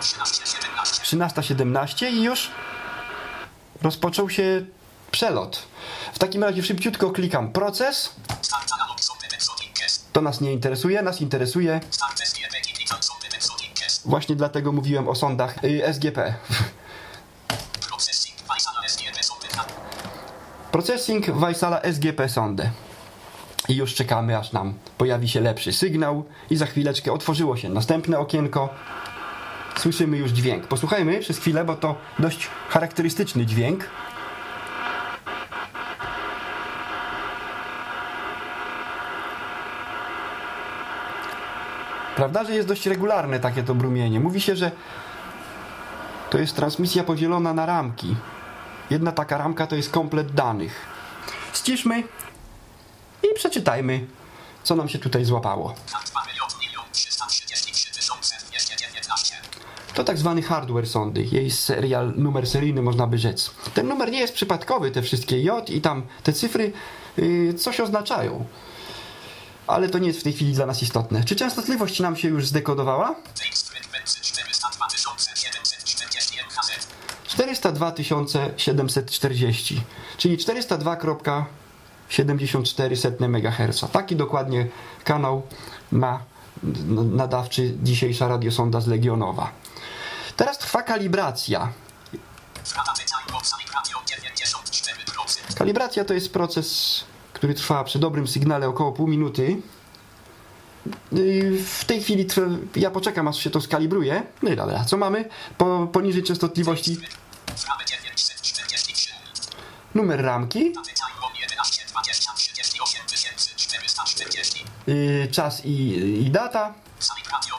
13 17. 13.17 i już rozpoczął się przelot. W takim razie szybciutko klikam proces. To nas nie interesuje, nas interesuje właśnie dlatego mówiłem o sondach y, SGP. Processing. Weissala SGP sondy na. Processing Weissala SGP sondę. I już czekamy, aż nam pojawi się lepszy sygnał. I za chwileczkę otworzyło się następne okienko. Słyszymy już dźwięk. Posłuchajmy przez chwilę, bo to dość charakterystyczny dźwięk. Prawda, że jest dość regularne takie to brumienie. Mówi się, że to jest transmisja podzielona na ramki. Jedna taka ramka to jest komplet danych. Ściszmy i przeczytajmy, co nam się tutaj złapało. Na 2 milion milion 333 tysiące 219. To tak zwany hardware sondy. Jej serial, numer seryjny można by rzec. Ten numer nie jest przypadkowy, te wszystkie J i tam te cyfry yy, coś oznaczają. Ale to nie jest w tej chwili dla nas istotne. Czy częstotliwość nam się już zdekodowała? Tekst frekwencji 402 740 MHz. 402 740, czyli 402,74 MHz. Taki dokładnie kanał ma nadawczy dzisiejsza radiosonda z Legionowa. Teraz trwa kalibracja. Wrata Time Box Radio 94%. Kalibracja to jest proces, który trwa przy dobrym sygnale około pół minuty. Yy, W tej chwili ja poczekam, aż się to skalibruje. No i dobra, co mamy? Po, poniżej częstotliwości Wrata 947. numer ramki, yy, czas i, i data. Salik Radio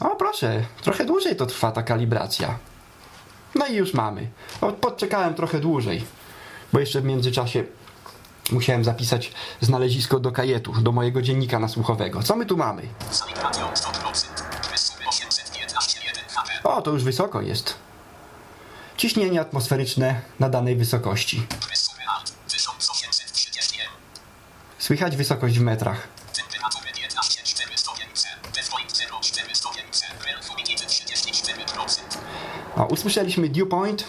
97%. O proszę, trochę dłużej to trwa ta kalibracja. No i już mamy. O, Podczekałem trochę dłużej, bo jeszcze w międzyczasie musiałem zapisać znalezisko do kajetu, do mojego dziennika nasłuchowego. Co my tu mamy? Salik radio 100%. Bez sumy 815 1 HP. O, to już wysoko jest. Ciśnienie atmosferyczne na danej wysokości. Słychać wysokość w metrach. Temperatury 15,4 stopień C. Dew.0,4 stopień C. Rel humidity 34%. A usłyszeliśmy dew point,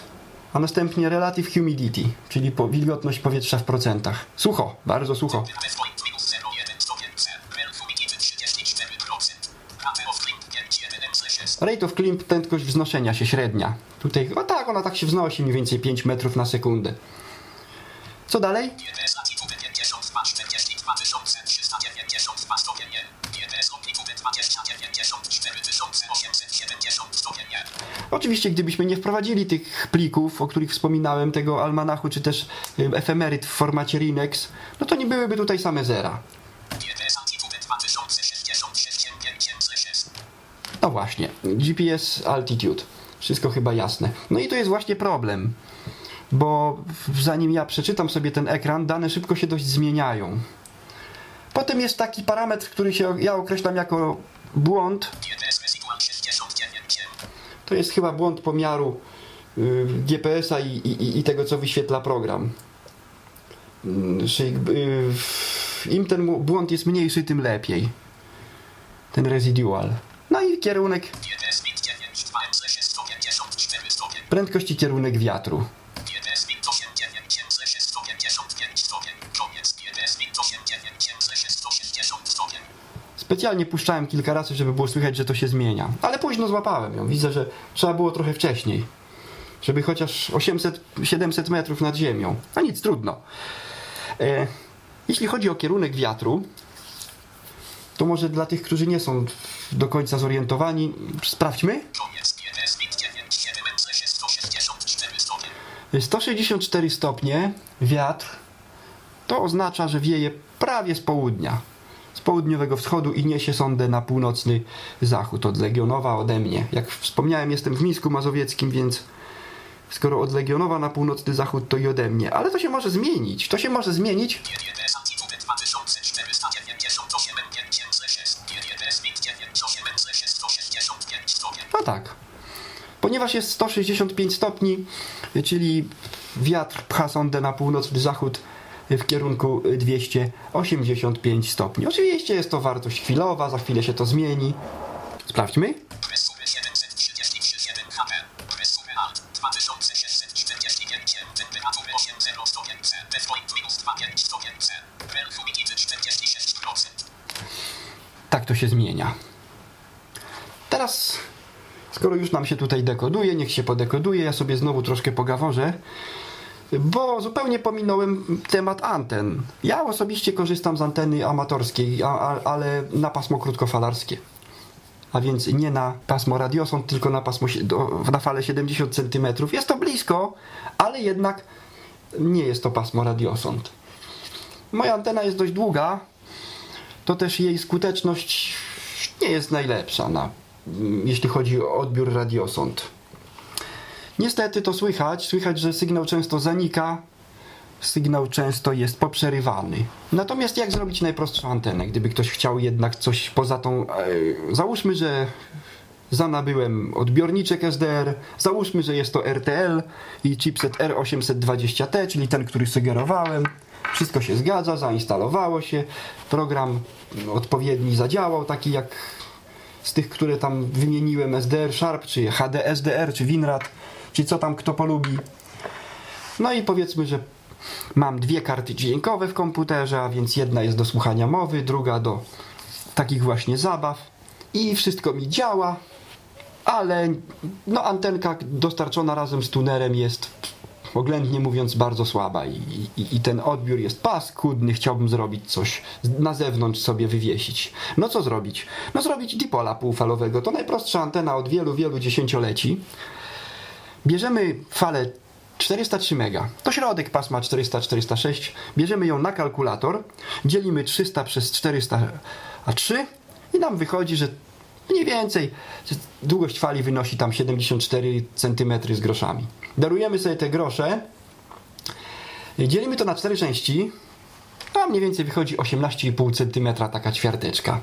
a następnie relative humidity, czyli po, wilgotność powietrza w procentach. Sucho, bardzo sucho. Dew.0,1 stopień C. Rel humidity 34%. Rate of climb 5,1 M6. Rate of climb, prędkość wznoszenia się średnia. Tutaj, o tak, ona tak się wznosi mniej więcej 5 metrów na sekundę. Co dalej? Oczywiście, gdybyśmy nie wprowadzili tych plików, o których wspominałem, tego almanachu, czy też efemeryt w formacie Rinex, no to nie byłyby tutaj same zera. GTS altitude 2066 506. No właśnie, GPS Altitude. Wszystko chyba jasne. No i to jest właśnie problem, bo zanim ja przeczytam sobie ten ekran, dane szybko się dość zmieniają. Potem jest taki parametr, który się ja określam jako błąd. GTS residual 69 M. To jest chyba błąd pomiaru y, GPS-a i, i, i tego, co wyświetla program. Mm, Czyli, y, Im ten błąd jest mniejszy, tym lepiej. Ten residual. No i kierunek, GTS MIT 92 M6 154 stopień. prędkość i kierunek wiatru. Specjalnie puszczałem kilka razy, żeby było słychać, że to się zmienia. Ale późno złapałem ją. Widzę, że trzeba było trochę wcześniej. Żeby chociaż 800-700 metrów nad ziemią. A nic, trudno. E, jeśli chodzi o kierunek wiatru, to może dla tych, którzy nie są do końca zorientowani, sprawdźmy. Koniec. GTS MIT 97 M6 164 stopień. 164 stopnie wiatr to oznacza, że wieje prawie z południa, południowego wschodu i niesie sondę na północny zachód od Legionowa ode mnie. Jak wspomniałem, jestem w Mińsku Mazowieckim, więc skoro od Legionowa na północny zachód, to i ode mnie. Ale to się może zmienić. To się może zmienić. GTS altitude 2498 M5 M6. GTS MIT 98 M6 165 stopień. No tak. Ponieważ jest 165 stopni, czyli wiatr pcha sondę na północny zachód w kierunku 285 stopni. Oczywiście jest to wartość chwilowa, za chwilę się to zmieni. Sprawdźmy. Bez sumy 733 1 HP. Bez sumy A. 2645 M. Temperatury 80 stopień C. Dew point minus 25 stopień C. Rel humidity 46%. Tak to się zmienia. Teraz, skoro już nam się tutaj dekoduje, niech się podekoduje, ja sobie znowu troszkę pogaworzę, bo zupełnie pominąłem temat anten. Ja osobiście korzystam z anteny amatorskiej, a, a, ale na pasmo krótkofalarskie. A więc nie na pasmo radiosąd, tylko na pasmo na falę 70 cm. Jest to blisko, ale jednak nie jest to pasmo radiosąd. Moja antena jest dość długa, to też jej skuteczność nie jest najlepsza, na, mm, jeśli chodzi o odbiór radiosąd. Niestety to słychać, słychać, że sygnał często zanika, sygnał często jest poprzerywany. Natomiast jak zrobić najprostszą antenę, gdyby ktoś chciał jednak coś poza tą... E, załóżmy, że zanabyłem odbiorniczek SDR, załóżmy, że jest to RTL i chipset R820T, czyli ten, który sugerowałem. Wszystko się zgadza, zainstalowało się, program odpowiedni zadziałał, taki jak z tych, które tam wymieniłem, SDR Sharp, czy HD SDR, czy WinRAD, czy co tam kto polubi. No i powiedzmy, że mam dwie karty dźwiękowe w komputerze, a więc jedna jest do słuchania mowy, druga do takich właśnie zabaw i wszystko mi działa, ale no antenka dostarczona razem z tunerem jest oględnie mówiąc bardzo słaba i, i, i ten odbiór jest paskudny, chciałbym zrobić coś na zewnątrz sobie wywiesić. No co zrobić? No zrobić dipola półfalowego, to najprostsza antena od wielu, wielu dziesięcioleci. Bierzemy falę 403 mega, to środek pasma 400-406, bierzemy ją na kalkulator, dzielimy 300 przez 403 i nam wychodzi, że Mniej więcej długość fali wynosi tam 74 cm z groszami. Darujemy sobie te grosze, dzielimy to na cztery części, a mniej więcej wychodzi 18,5 cm taka ćwiarteczka.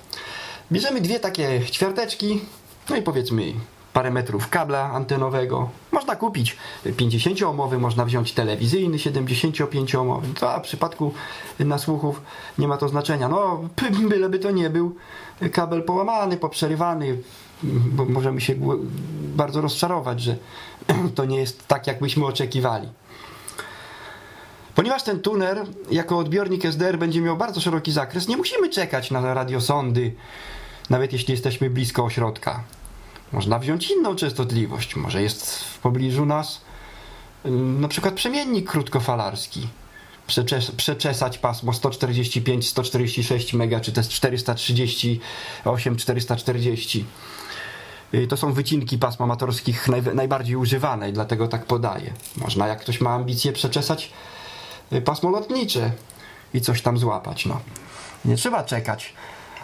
Bierzemy dwie takie ćwiarteczki, no i powiedzmy parę metrów kabla antenowego. Można kupić 50-omowy, można wziąć telewizyjny 75-omowy. To a w przypadku nasłuchów nie ma to znaczenia. No, byleby to nie był kabel połamany, poprzerywany, bo możemy się bardzo rozczarować, że to nie jest tak, jakbyśmy oczekiwali. Ponieważ ten tuner jako odbiornik SDR będzie miał bardzo szeroki zakres, nie musimy czekać na radiosondy, nawet jeśli jesteśmy blisko ośrodka. Można wziąć inną częstotliwość. Może jest w pobliżu nas na przykład przemiennik krótkofalarski. Przeczes przeczesać pasmo 145-146 MB, czy też 438-440. To są wycinki pasm amatorskich naj, najbardziej używane i dlatego tak podaję. Można, jak ktoś ma ambicje, przeczesać y, pasmo lotnicze i coś tam złapać. No. Nie trzeba czekać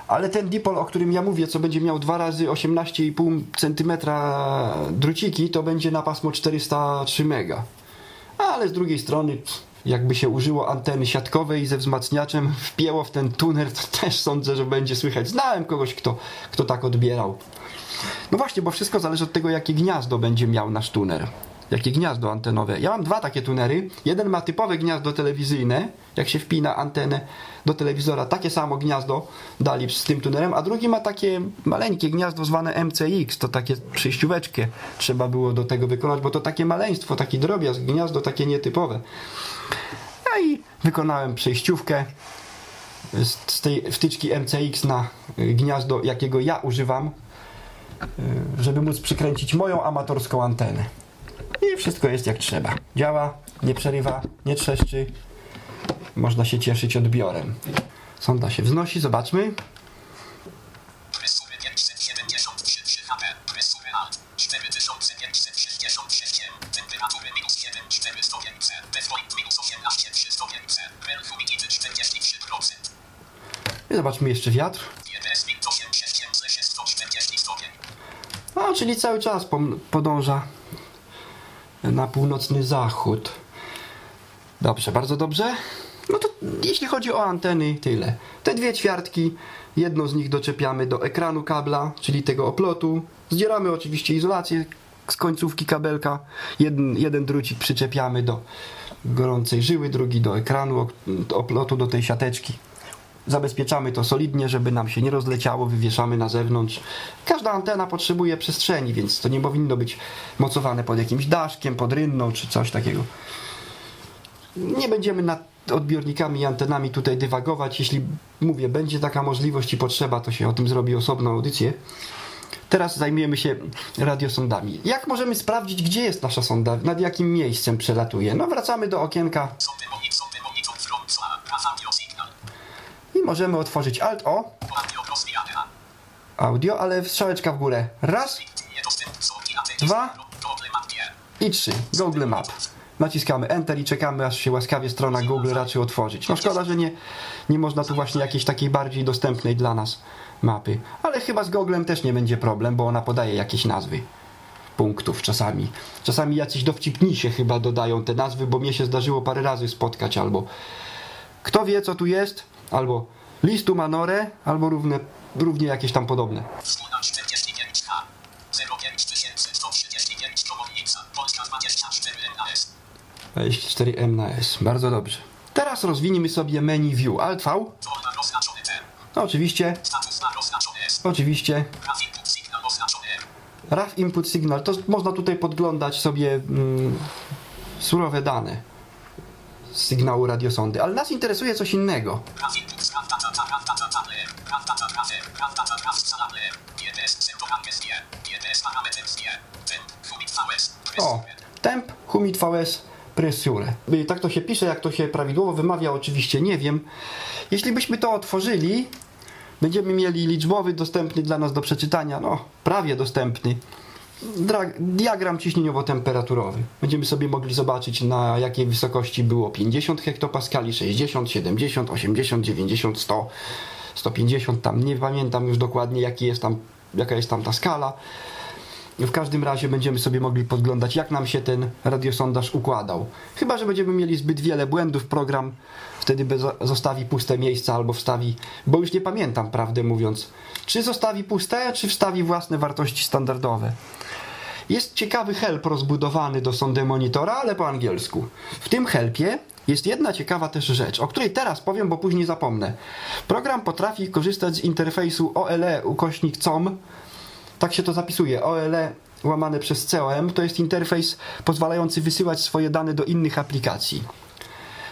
ale ten dipol, o którym ja mówię, co będzie miał 2 razy 18,5 cm druciki, to będzie na pasmo 403 mega. Ale z drugiej strony, jakby się użyło anteny siatkowej ze wzmacniaczem, wpięło w ten tuner, to też sądzę, że będzie słychać. Znałem kogoś, kto, kto tak odbierał. No właśnie, bo wszystko zależy od tego, jakie gniazdo będzie miał nasz tuner jakie gniazdo antenowe. Ja mam dwa takie tunery. Jeden ma typowe gniazdo telewizyjne, jak się wpina antenę do telewizora, takie samo gniazdo dali z tym tunerem, a drugi ma takie maleńkie gniazdo zwane MCX, to takie przejścióweczkę trzeba było do tego wykonać, bo to takie maleństwo, taki drobiazg, gniazdo takie nietypowe. No i wykonałem przejściówkę z tej wtyczki MCX na gniazdo, jakiego ja używam, żeby móc przykręcić moją amatorską antenę. I wszystko jest jak trzeba. Działa, nie przerywa, nie trzeszczy. Można się cieszyć odbiorem. Sonda się wznosi, zobaczmy. Presury 573 HP. Presury alt 4566 M. Temperatury minus 1, 4 stopnie C. Default minus 18, 3 stopnie C. Rel humidity 43%. I zobaczmy jeszcze wiatr. JTS min 8, 6, 140 stopień. No, czyli cały czas podąża na północny zachód. Dobrze, bardzo dobrze. No to jeśli chodzi o anteny, tyle. Te dwie ćwiartki, jedną z nich doczepiamy do ekranu kabla, czyli tego oplotu. Zdzieramy oczywiście izolację z końcówki kabelka. Jeden, jeden drucik przyczepiamy do gorącej żyły, drugi do ekranu oplotu, do tej siateczki. Zabezpieczamy to solidnie, żeby nam się nie rozleciało, wywieszamy na zewnątrz. Każda antena potrzebuje przestrzeni, więc to nie powinno być mocowane pod jakimś daszkiem, pod rynną czy coś takiego. Nie będziemy nad odbiornikami i antenami tutaj dywagować. Jeśli mówię, będzie taka możliwość i potrzeba, to się o tym zrobi osobną audycję. Teraz zajmujemy się radiosondami. Jak możemy sprawdzić, gdzie jest nasza sonda, nad jakim miejscem przelatuje? No wracamy do okienka monitor, sondy monitor from Sła. Radio signal. i możemy otworzyć Alt O, audio, ale strzałeczka w górę. Raz. Dwa. I trzy. Google Map. Naciskamy Enter i czekamy, aż się łaskawie strona Google raczy otworzyć. No szkoda, że nie, nie można tu właśnie jakiejś takiej bardziej dostępnej dla nas mapy. Ale chyba z Googlem też nie będzie problem, bo ona podaje jakieś nazwy punktów czasami. Czasami jacyś dowcipnisie chyba dodają te nazwy, bo mnie się zdarzyło parę razy spotkać albo kto wie co tu jest, albo listu manore, albo równe, równie jakieś tam podobne. Wspólna 45H. 05135 Komornica. Polska 24 NAS. 24M na S. Bardzo dobrze. Teraz rozwiniemy sobie menu View. Alt V. No oczywiście, S. oczywiście. RAW Input Signal. To można tutaj podglądać sobie mm, surowe dane sygnału radiosondy. Ale nas interesuje coś innego. O, temp, humid VS, pressure. Y, Tak to się pisze, jak to się prawidłowo wymawia, oczywiście nie wiem. Jeśli byśmy to otworzyli, będziemy mieli liczbowy dostępny dla nas do przeczytania, no prawie dostępny. Diagram ciśnieniowo-temperaturowy. Będziemy sobie mogli zobaczyć na jakiej wysokości było 50 hektopaskali, 60, 70, 80, 90, 100, 150 tam, nie pamiętam już dokładnie jaki jest tam jaka jest tam ta skala. W każdym razie będziemy sobie mogli podglądać, jak nam się ten radiosondaż układał. Chyba, że będziemy mieli zbyt wiele błędów, program wtedy zostawi puste miejsca albo wstawi, bo już nie pamiętam, prawdę mówiąc, czy zostawi puste, czy wstawi własne wartości standardowe. Jest ciekawy help rozbudowany do sondy monitora, ale po angielsku. W tym helpie jest jedna ciekawa też rzecz, o której teraz powiem, bo później zapomnę. Program potrafi korzystać z interfejsu OLE ukośnik COM, tak się to zapisuje, OLE łamane przez COM, to jest interfejs pozwalający wysyłać swoje dane do innych aplikacji.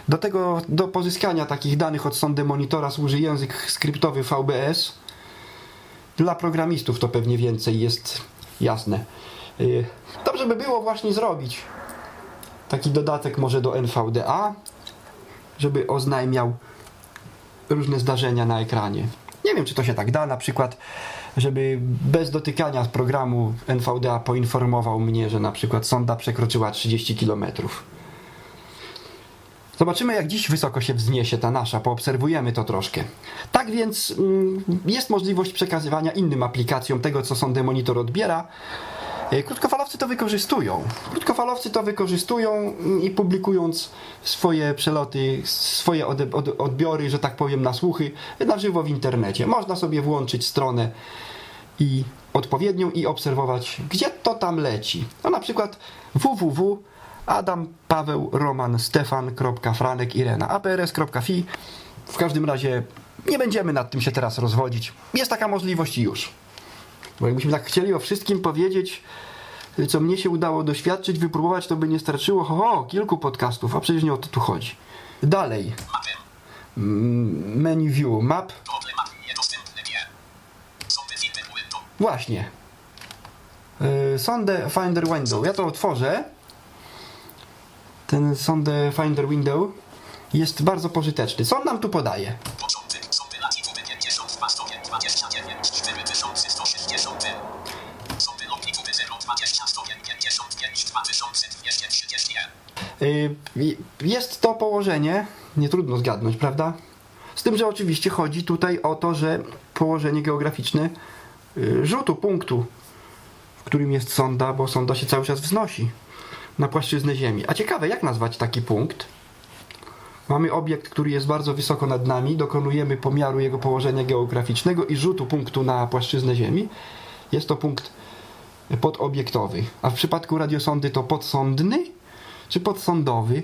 Do tego, do pozyskania takich danych od sondy monitora służy język skryptowy VBS. Dla programistów to pewnie więcej jest jasne. Y, Dobrze by było właśnie zrobić taki dodatek może do NVDA, żeby oznajmiał różne zdarzenia na ekranie. Nie wiem, czy to się tak da, na przykład, żeby bez dotykania programu NVDA poinformował mnie, że na przykład sonda przekroczyła 30 km. Zobaczymy, jak dziś wysoko się wzniesie ta nasza, poobserwujemy to troszkę. Tak więc mm, jest możliwość przekazywania innym aplikacjom tego, co sondę monitor odbiera. E, Krótkofalowcy to wykorzystują. Krótkofalowcy to wykorzystują mm, i publikując swoje przeloty, swoje odbiory, że tak powiem, na słuchy na żywo w internecie. Można sobie włączyć stronę i odpowiednią i obserwować, gdzie to tam leci. No na przykład www Adam, Paweł, Roman, Stefan.Franek, Irena, aprs.fi. W każdym razie nie będziemy nad tym się teraz rozwodzić. Jest taka możliwość już. Bo jakbyśmy tak chcieli o wszystkim powiedzieć, co mnie się udało doświadczyć, wypróbować, to by nie starczyło ho, ho, kilku podcastów, a przecież nie o to tu chodzi. Dalej. Mm, Menu view, map. Właśnie. Yy, Sondę Finder Window. Ja to otworzę. Ten Sondę Finder Window jest bardzo pożyteczny. Co on nam tu podaje? 29 4160 Sądy longitudy 020 stopień 55 2230 Yy, Jest to położenie, nie trudno zgadnąć, prawda? Z tym, że oczywiście chodzi tutaj o to, że położenie geograficzne yy, rzutu punktu, w którym jest sonda, bo sonda się cały czas wznosi na płaszczyznę Ziemi. A ciekawe, jak nazwać taki punkt? Mamy obiekt, który jest bardzo wysoko nad nami, dokonujemy pomiaru jego położenia geograficznego i rzutu punktu na płaszczyznę Ziemi. Jest to punkt podobiektowy. A w przypadku radiosondy to podsądny czy podsądowy?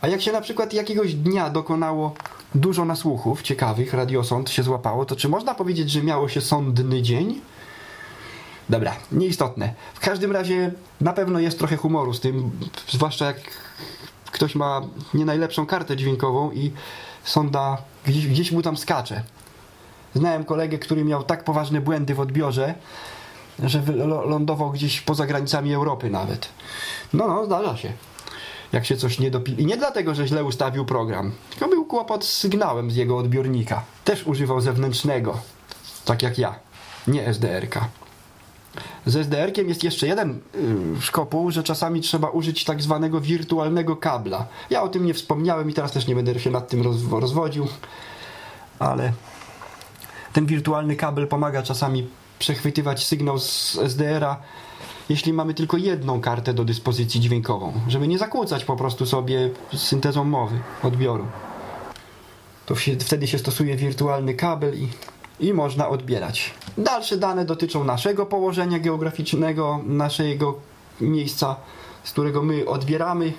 A jak się na przykład jakiegoś dnia dokonało dużo nasłuchów ciekawych, radiosąd się złapało, to czy można powiedzieć, że miało się sądny dzień? Dobra, nieistotne. W każdym razie na pewno jest trochę humoru z tym, zwłaszcza jak ktoś ma nie najlepszą kartę dźwiękową i sonda gdzieś, gdzieś mu tam skacze. Znałem kolegę, który miał tak poważne błędy w odbiorze, że lądował gdzieś poza granicami Europy nawet. No, no, zdarza się. Jak się coś nie dopi... I nie dlatego, że źle ustawił program, tylko był kłopot z sygnałem z jego odbiornika. Też używał zewnętrznego, tak jak ja, nie SDR-ka. Z SDR-kiem jest jeszcze jeden yy, szkopuł, że czasami trzeba użyć tak zwanego wirtualnego kabla. Ja o tym nie wspomniałem i teraz też nie będę się nad tym rozw- rozwodził, ale ten wirtualny kabel pomaga czasami przechwytywać sygnał z SDR-a, jeśli mamy tylko jedną kartę do dyspozycji dźwiękową, żeby nie zakłócać po prostu sobie syntezą mowy, odbioru. To wtedy się stosuje wirtualny kabel i, i można odbierać. Dalsze dane dotyczą naszego położenia geograficznego, naszego miejsca, z którego my odbieramy.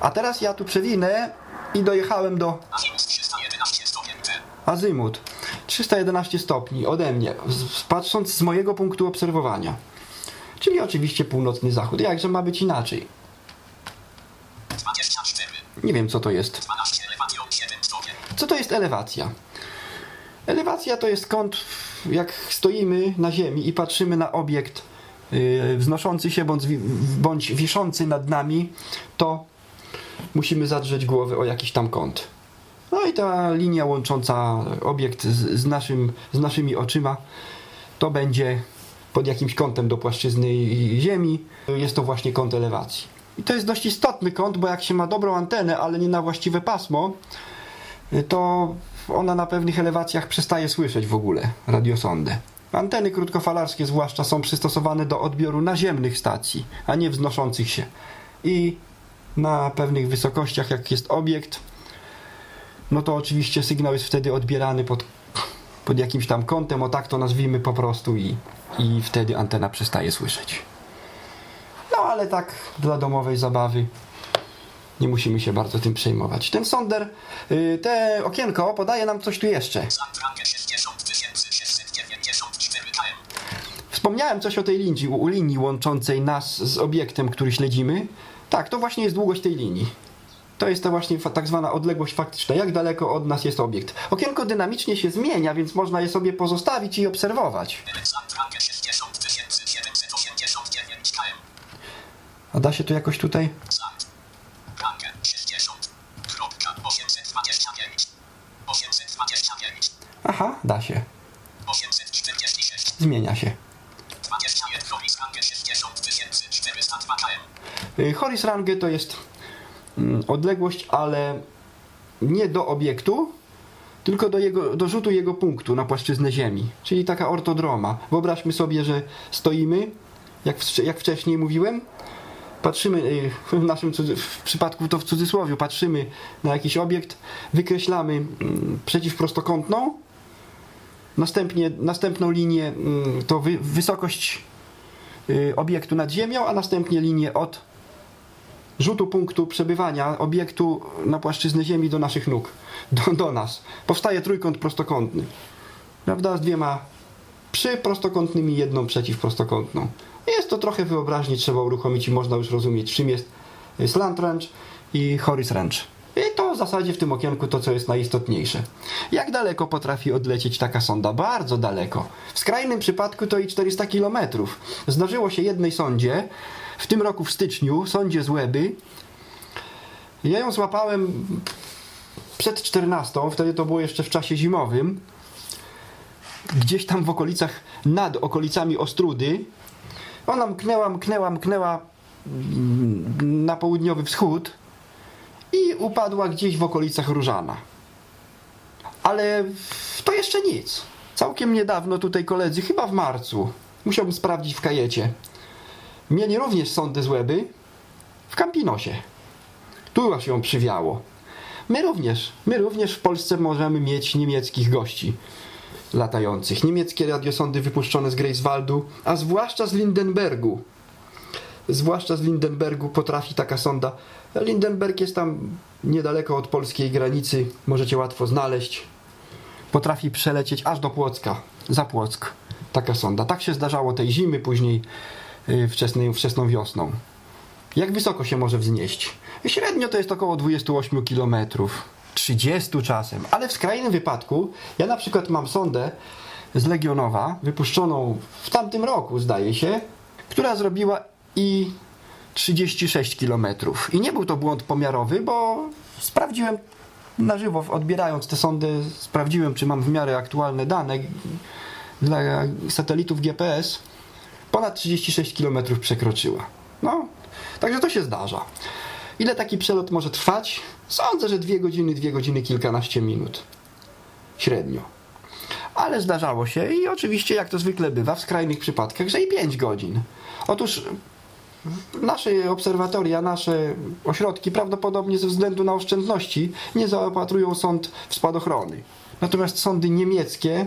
A teraz ja tu przewinę i dojechałem do Azimut 311 stopień P. azymut 311 stopni ode mnie, patrząc z mojego punktu obserwowania. Czyli oczywiście północny zachód. Jakże ma być inaczej? 24. Nie wiem co to jest. 12 elewacją 7 stopień. Co to jest elewacja? Elewacja to jest kąt, jak stoimy na ziemi i patrzymy na obiekt yy, wznoszący się bądź, bądź wiszący nad nami, to musimy zadrzeć głowę o jakiś tam kąt. No i ta linia łącząca obiekt z, z, naszym, z naszymi oczyma to będzie pod jakimś kątem do płaszczyzny Ziemi. Jest to właśnie kąt elewacji. I to jest dość istotny kąt, bo jak się ma dobrą antenę, ale nie na właściwe pasmo, to ona na pewnych elewacjach przestaje słyszeć w ogóle radiosondę. Anteny krótkofalarskie zwłaszcza są przystosowane do odbioru naziemnych stacji, a nie wznoszących się. I na pewnych wysokościach, jak jest obiekt, no to oczywiście sygnał jest wtedy odbierany pod, pod jakimś tam kątem, o tak to nazwijmy po prostu i, i wtedy antena przestaje słyszeć. No ale tak dla domowej zabawy nie musimy się bardzo tym przejmować. Ten sonder, y, te okienko podaje nam coś tu jeszcze. Sandrange 60694 km. Wspomniałem coś o tej linii, u linii łączącej nas z obiektem, który śledzimy. Tak, to właśnie jest długość tej linii. To jest ta właśnie tak zwana odległość faktyczna, jak daleko od nas jest obiekt. Okienko dynamicznie się zmienia, więc można je sobie pozostawić i obserwować. Sandrange 60989 km. A da się to jakoś tutaj? Aha, da się. 846. Zmienia się. 21. Horis range 60402 km. Y, Horis Range to jest mm, odległość, ale nie do obiektu, tylko do, jego, do rzutu jego punktu na płaszczyznę Ziemi, czyli taka ortodroma. Wyobraźmy sobie, że stoimy, jak, wstrze- jak wcześniej mówiłem, patrzymy, y, w naszym w przypadku to w cudzysłowie, patrzymy na jakiś obiekt, wykreślamy mm, przeciwprostokątną, następnie, następną linię mm, to wy, wysokość y, obiektu nad Ziemią, a następnie linię od rzutu punktu przebywania obiektu na płaszczyznę Ziemi do naszych nóg, do, do nas. Powstaje trójkąt prostokątny. Prawda? Z dwiema przyprostokątnymi, jedną przeciwprostokątną. Jest to trochę wyobraźni, trzeba uruchomić i można już rozumieć, czym jest slant wrench i horis wrench. I to w zasadzie w tym okienku to, co jest najistotniejsze. Jak daleko potrafi odlecieć taka sonda? Bardzo daleko. W skrajnym przypadku to i 400 km. Zdarzyło się jednej sondzie, w tym roku w styczniu, sondzie z Łeby. Ja ją złapałem przed 14, wtedy to było jeszcze w czasie zimowym. Gdzieś tam w okolicach, nad okolicami Ostrudy. Ona mknęła, mknęła, mknęła mm, na południowy wschód upadła gdzieś w okolicach Różana. Ale to jeszcze nic. Całkiem niedawno tutaj koledzy, chyba w marcu, musiałbym sprawdzić w kajecie, mieli również sondę z Łeby w Campinosie. Tu ją przywiało. My również, my również w Polsce możemy mieć niemieckich gości latających. Niemieckie radiosondy wypuszczone z Greifswaldu, a zwłaszcza z Lindenbergu. Zwłaszcza z Lindenbergu potrafi taka sonda. Lindenberg jest tam niedaleko od polskiej granicy, możecie łatwo znaleźć. Potrafi przelecieć aż do Płocka, za Płock. Taka sonda. Tak się zdarzało tej zimy, później yy, wczesnej, wczesną wiosną. Jak wysoko się może wznieść? Średnio to jest około 28 km. 30 czasem, ale w skrajnym wypadku, ja na przykład mam sondę z Legionowa, wypuszczoną w tamtym roku, zdaje się, która zrobiła i 36 km. I nie był to błąd pomiarowy, bo sprawdziłem na żywo, odbierając tę sondę, sprawdziłem, czy mam w miarę aktualne dane dla satelitów GPS. Ponad 36 km przekroczyła. No, także to się zdarza. Ile taki przelot może trwać? Sądzę, że dwie godziny, dwie godziny, kilkanaście minut. Średnio. Ale zdarzało się i oczywiście, jak to zwykle bywa w skrajnych przypadkach, że i 5 godzin. Otóż nasze obserwatoria, nasze ośrodki prawdopodobnie ze względu na oszczędności nie zaopatrują sąd w spadochrony. Natomiast sądy niemieckie,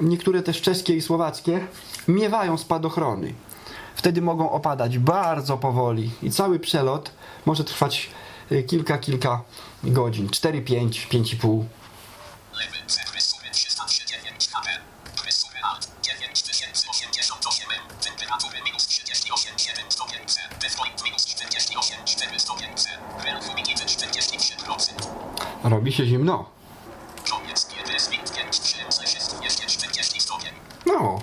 niektóre też czeskie i słowackie, miewają spadochrony. Wtedy mogą opadać bardzo powoli i cały przelot może trwać y, kilka, kilka godzin. 4, 5, 5,5. Robi się zimno. Koniec GPS wind 5 3 jest jest 40 stopień. No.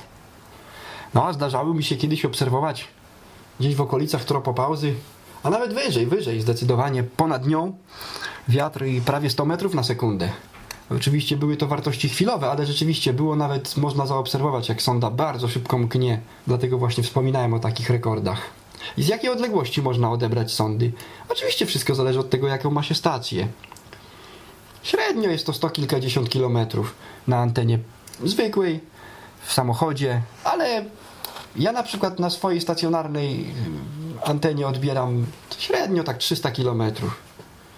No, a zdarzały mi się kiedyś obserwować gdzieś w okolicach tropopauzy, a nawet wyżej, wyżej, zdecydowanie ponad nią wiatr i prawie 100 metrów na sekundę. Oczywiście były to wartości chwilowe, ale rzeczywiście było nawet można zaobserwować, jak sonda bardzo szybko mknie. Dlatego właśnie wspominałem o takich rekordach. I z jakiej odległości można odebrać sondy? Oczywiście wszystko zależy od tego, jaką ma się stację. Średnio jest to sto kilkadziesiąt kilometrów na antenie zwykłej, w samochodzie, ale ja na przykład na swojej stacjonarnej y, antenie odbieram średnio tak 300 km.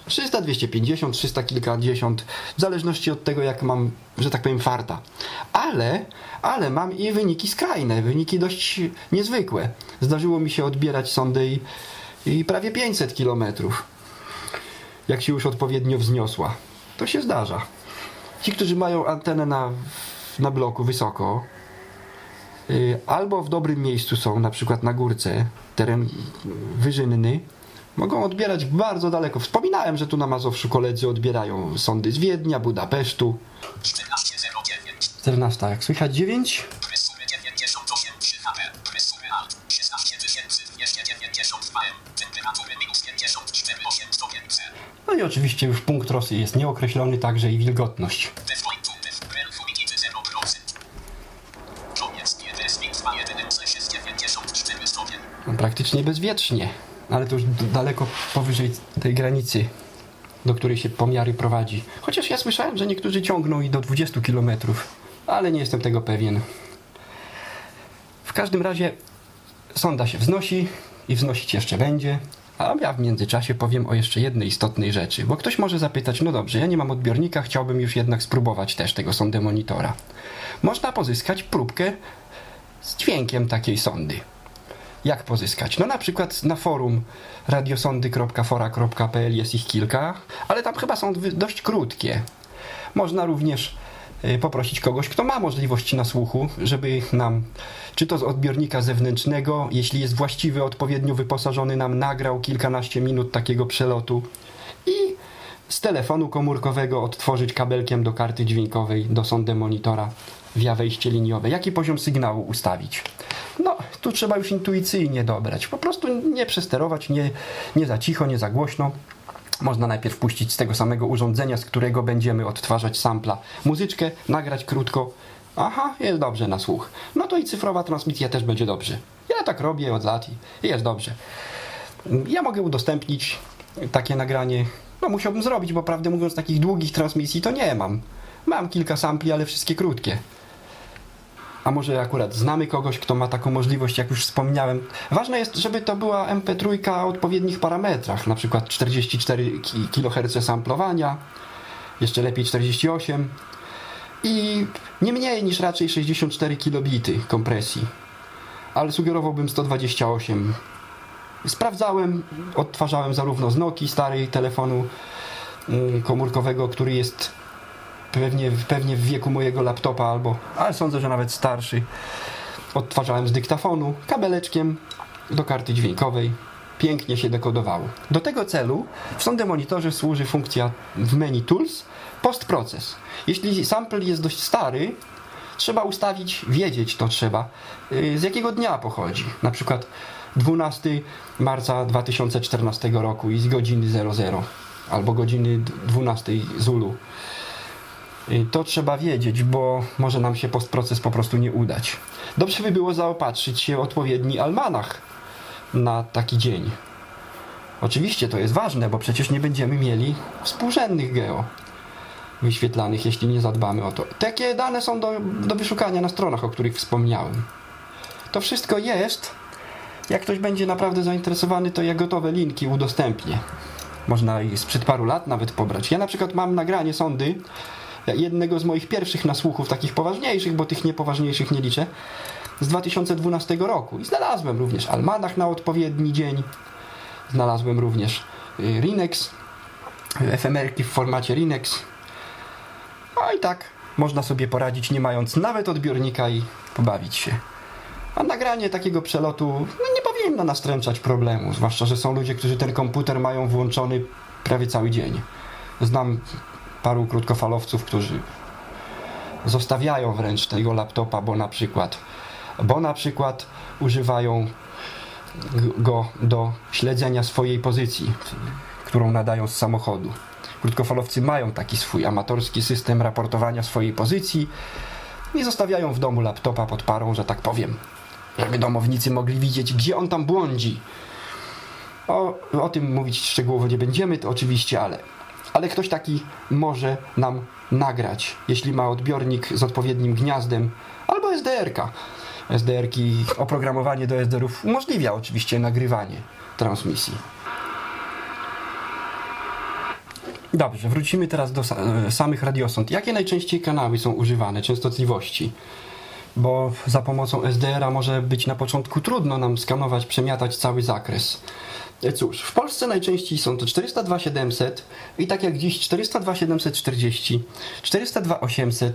300, 250, 300 kilkadziesiąt, w zależności od tego, jak mam, że tak powiem, farta. Ale, ale mam i wyniki skrajne, wyniki dość niezwykłe. Zdarzyło mi się odbierać sondę i, i prawie 500 kilometrów, jak się już odpowiednio wzniosła. To się zdarza. Ci, którzy mają antenę na, na bloku wysoko, y, albo w dobrym miejscu są, na przykład na górce, teren wyżynny, mogą odbierać bardzo daleko. Wspominałem, że tu na Mazowszu koledzy odbierają sądy z Wiednia, Budapesztu. 1409. 14, jak słychać 9? Presumy No i oczywiście już punkt rosy jest nieokreślony, także i wilgotność. Default def. Rel humidity 0%. Koniec. Jest minus 2 jedynym C jest 94 stopień. No, praktycznie bezwietrznie, ale to już daleko powyżej tej granicy, do której się pomiary prowadzi. Chociaż ja słyszałem, że niektórzy ciągną i do 20 km, ale nie jestem tego pewien. W każdym razie sonda się wznosi i wznosić jeszcze będzie. A ja w międzyczasie powiem o jeszcze jednej istotnej rzeczy, bo ktoś może zapytać, no dobrze, ja nie mam odbiornika, chciałbym już jednak spróbować też tego sondę monitora. Można pozyskać próbkę z dźwiękiem takiej sondy. Jak pozyskać? No na przykład na forum radiosondy.fora.pl jest ich kilka, ale tam chyba są dość krótkie. Można również poprosić kogoś, kto ma możliwości nasłuchu, żeby nam, czy to z odbiornika zewnętrznego, jeśli jest właściwy, odpowiednio wyposażony, nam nagrał kilkanaście minut takiego przelotu i z telefonu komórkowego odtworzyć kabelkiem do karty dźwiękowej, do sondy monitora via wejście liniowe. Jaki poziom sygnału ustawić? No, tu trzeba już intuicyjnie dobrać. Po prostu nie przesterować, nie, nie za cicho, nie za głośno. Można najpierw puścić z tego samego urządzenia, z którego będziemy odtwarzać sampla muzyczkę, nagrać krótko. Aha, jest dobrze na słuch. No to i cyfrowa transmisja też będzie dobrze. Ja tak robię od lat i jest dobrze. Ja mogę udostępnić takie nagranie. No musiałbym zrobić, bo prawdę mówiąc takich długich transmisji to nie mam. Mam kilka sampli, ale wszystkie krótkie. A może akurat znamy kogoś, kto ma taką możliwość, jak już wspomniałem. Ważne jest, żeby to była MP3 o odpowiednich parametrach, na przykład 44 ki- kHz samplowania, jeszcze lepiej 48 i nie mniej niż raczej 64 kilobity kompresji. Ale sugerowałbym 128 Sprawdzałem, odtwarzałem zarówno z Nokii starej telefonu mm, komórkowego, który jest pewnie, pewnie w wieku mojego laptopa albo, ale sądzę, że nawet starszy. Odtwarzałem z dyktafonu, kabeleczkiem do karty dźwiękowej. Pięknie się dekodowało. Do tego celu w sondę monitorze służy funkcja w menu Tools Postproces. Jeśli sample jest dość stary, trzeba ustawić, wiedzieć to trzeba, yy, z jakiego dnia pochodzi. Na przykład 12 marca 2014 roku i z godziny 00 albo godziny 12 Zulu. To trzeba wiedzieć, bo może nam się postproces po prostu nie udać. Dobrze by było zaopatrzyć się w odpowiedni almanach na taki dzień. Oczywiście to jest ważne, bo przecież nie będziemy mieli współrzędnych geo wyświetlanych, jeśli nie zadbamy o to. Takie dane są do, do wyszukania na stronach, o których wspomniałem. To wszystko jest. Jak ktoś będzie naprawdę zainteresowany, to ja gotowe linki udostępnię. Można i sprzed paru lat nawet pobrać. Ja na przykład mam nagranie sondy jednego z moich pierwszych nasłuchów, takich poważniejszych, bo tych niepoważniejszych nie liczę, z 2012 roku. I znalazłem również almanach na odpowiedni dzień. Znalazłem również y, Rinex, y, efemerki w formacie Rinex. No i tak można sobie poradzić, nie mając nawet odbiornika i pobawić się. A nagranie takiego przelotu no, nie powinno nastręczać problemu, zwłaszcza, że są ludzie, którzy ten komputer mają włączony prawie cały dzień. Znam paru krótkofalowców, którzy zostawiają wręcz tego laptopa, bo na przykład, bo na przykład używają go do śledzenia swojej pozycji, którą nadają z samochodu. Krótkofalowcy mają taki swój amatorski system raportowania swojej pozycji i zostawiają w domu laptopa pod parą, że tak powiem, żeby domownicy mogli widzieć, gdzie on tam błądzi. O, o tym mówić szczegółowo nie będziemy, to oczywiście, ale, ale ktoś taki może nam nagrać, jeśli ma odbiornik z odpowiednim gniazdem albo SDR-ka. SDR-ki, oprogramowanie do SDR-ów umożliwia oczywiście nagrywanie transmisji. Dobrze, wrócimy teraz do e, samych radiosond. Jakie najczęściej kanały są używane, częstotliwości? Bo za pomocą SDR-a może być na początku trudno nam skanować, przemiatać cały zakres. E, Cóż, w Polsce najczęściej są to 402.700 i tak jak dziś 402.740, 402.800,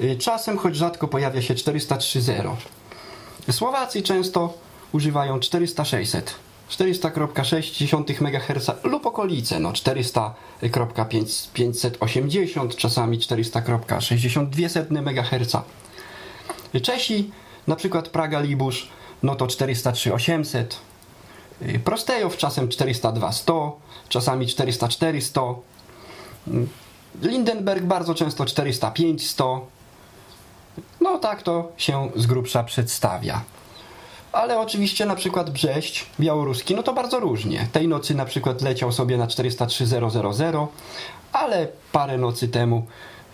y, czasem choć rzadko pojawia się 403.0. Słowacy często używają 400-600. 400.6 MHz lub okolice, no 400.580, czasami 400.62 MHz. Czesi, na przykład Praga Libusz, no to 403-800. Y, Prostejow czasem 402-100, czasami 404-100. Y, Lindenberg bardzo często 405-100. No tak to się z grubsza przedstawia. Ale oczywiście na przykład Brześć białoruski, no to bardzo różnie. Tej nocy na przykład leciał sobie na 403.000, ale parę nocy temu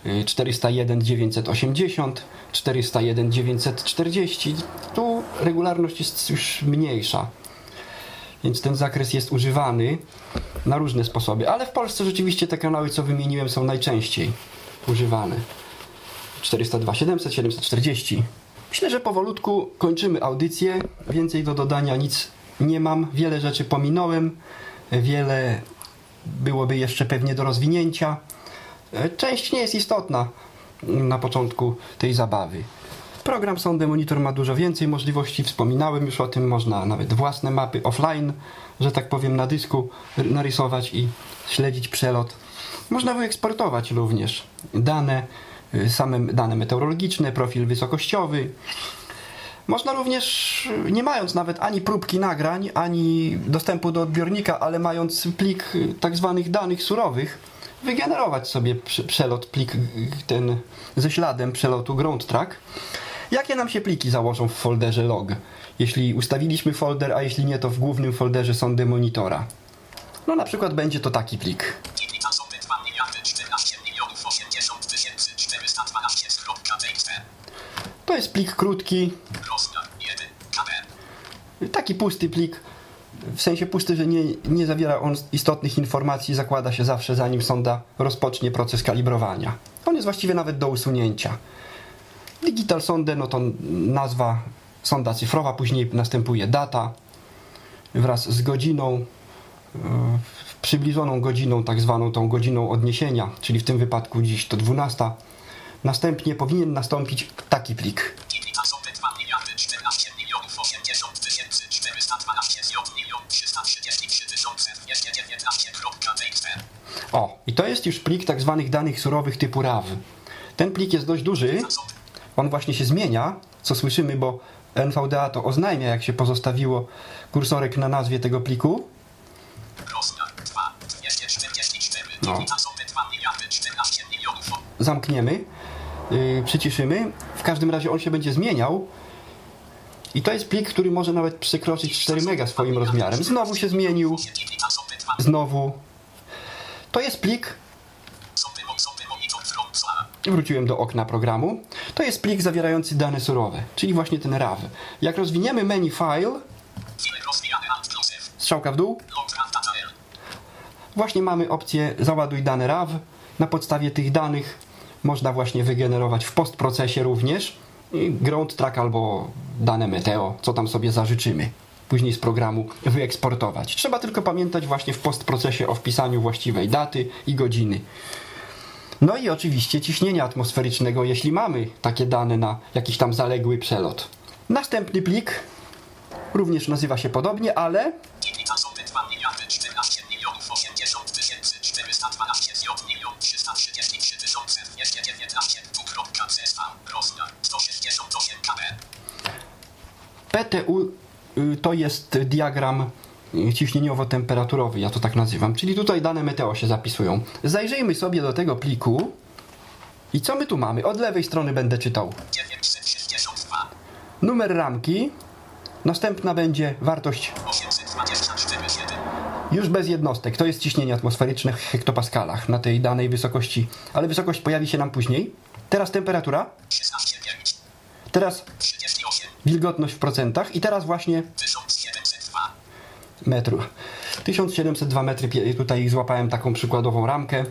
y, 401.980, 401.940. Tu regularność jest już mniejsza. Więc ten zakres jest używany na różne sposoby. Ale w Polsce rzeczywiście te kanały, co wymieniłem, są najczęściej używane. 402, 700, 740. Myślę, że powolutku kończymy audycję. Więcej do dodania nic nie mam. Wiele rzeczy pominąłem. Wiele byłoby jeszcze pewnie do rozwinięcia. E, Część nie jest istotna na początku tej zabawy. Program Sonde Monitor ma dużo więcej możliwości. Wspominałem już o tym. Można nawet własne mapy offline, że tak powiem, na dysku narysować i śledzić przelot. Można wyeksportować również dane, y, same dane meteorologiczne, profil wysokościowy. Można również, y, nie mając nawet ani próbki nagrań, ani dostępu do odbiornika, ale mając plik tak zwanych danych surowych, wygenerować sobie prze- przelot, plik ten ze śladem przelotu ground track. Jakie nam się pliki założą w folderze log? Jeśli ustawiliśmy folder, a jeśli nie, to w głównym folderze sondy monitora. No na przykład będzie to taki plik. Digital Software 2 miliardy 14 milionów 80 tysięcy 412 .txt. To jest plik krótki, Rozmiar 1 KB. taki pusty plik, w sensie pusty, że nie, nie zawiera on istotnych informacji, zakłada się zawsze zanim sonda rozpocznie proces kalibrowania. On jest właściwie nawet do usunięcia. Digital Sonde, no to nazwa sonda cyfrowa, później następuje data wraz z godziną, e, przybliżoną godziną, tak zwaną tą godziną odniesienia, czyli w tym wypadku dziś to 12. Następnie powinien nastąpić taki plik. O, i to jest już plik tak zwanych danych surowych typu RAW. Ten plik jest dość duży, on właśnie się zmienia, co słyszymy, bo NVDA to oznajmia, jak się pozostawiło kursorek na nazwie tego pliku. Rozmiar 2 244. No. Digital Software 2 miliardy 14 milionów Zamkniemy, yy, przyciszymy. W każdym razie on się będzie zmieniał. I to jest plik, który może nawet przekroczyć 4 mega swoim rozmiarem. Znowu się zmienił, Digital Software 2 znowu. To jest plik. Wróciłem do okna programu. To jest plik zawierający dane surowe, czyli właśnie ten RAW. Jak rozwiniemy menu File, strzałka w dół, właśnie mamy opcję załaduj dane RAW. Na podstawie tych danych można właśnie wygenerować w postprocesie również ground track albo dane meteo, co tam sobie zażyczymy. Później z programu wyeksportować. Trzeba tylko pamiętać właśnie w postprocesie o wpisaniu właściwej daty i godziny. No i oczywiście ciśnienia atmosferycznego, jeśli mamy takie dane na jakiś tam zaległy przelot. Następny plik również nazywa się podobnie, ale Digital Software 2 miliardy 14 milionów 80 tysięcy 412 z milion 333 tysiące 219 .csv. Rozmiar 168 KB. PTU to jest diagram y, ciśnieniowo-temperaturowy, ja to tak nazywam, czyli tutaj dane meteo się zapisują. Zajrzyjmy sobie do tego pliku i co my tu mamy? Od lewej strony będę czytał 962 numer ramki, następna będzie wartość 824 7 Już bez jednostek. To jest ciśnienie atmosferyczne w hektopaskalach na tej danej wysokości, ale wysokość pojawi się nam później. Teraz temperatura, 16,9. teraz 38. wilgotność w procentach i teraz właśnie 1702. metru. 1702 metry, tutaj złapałem taką przykładową ramkę.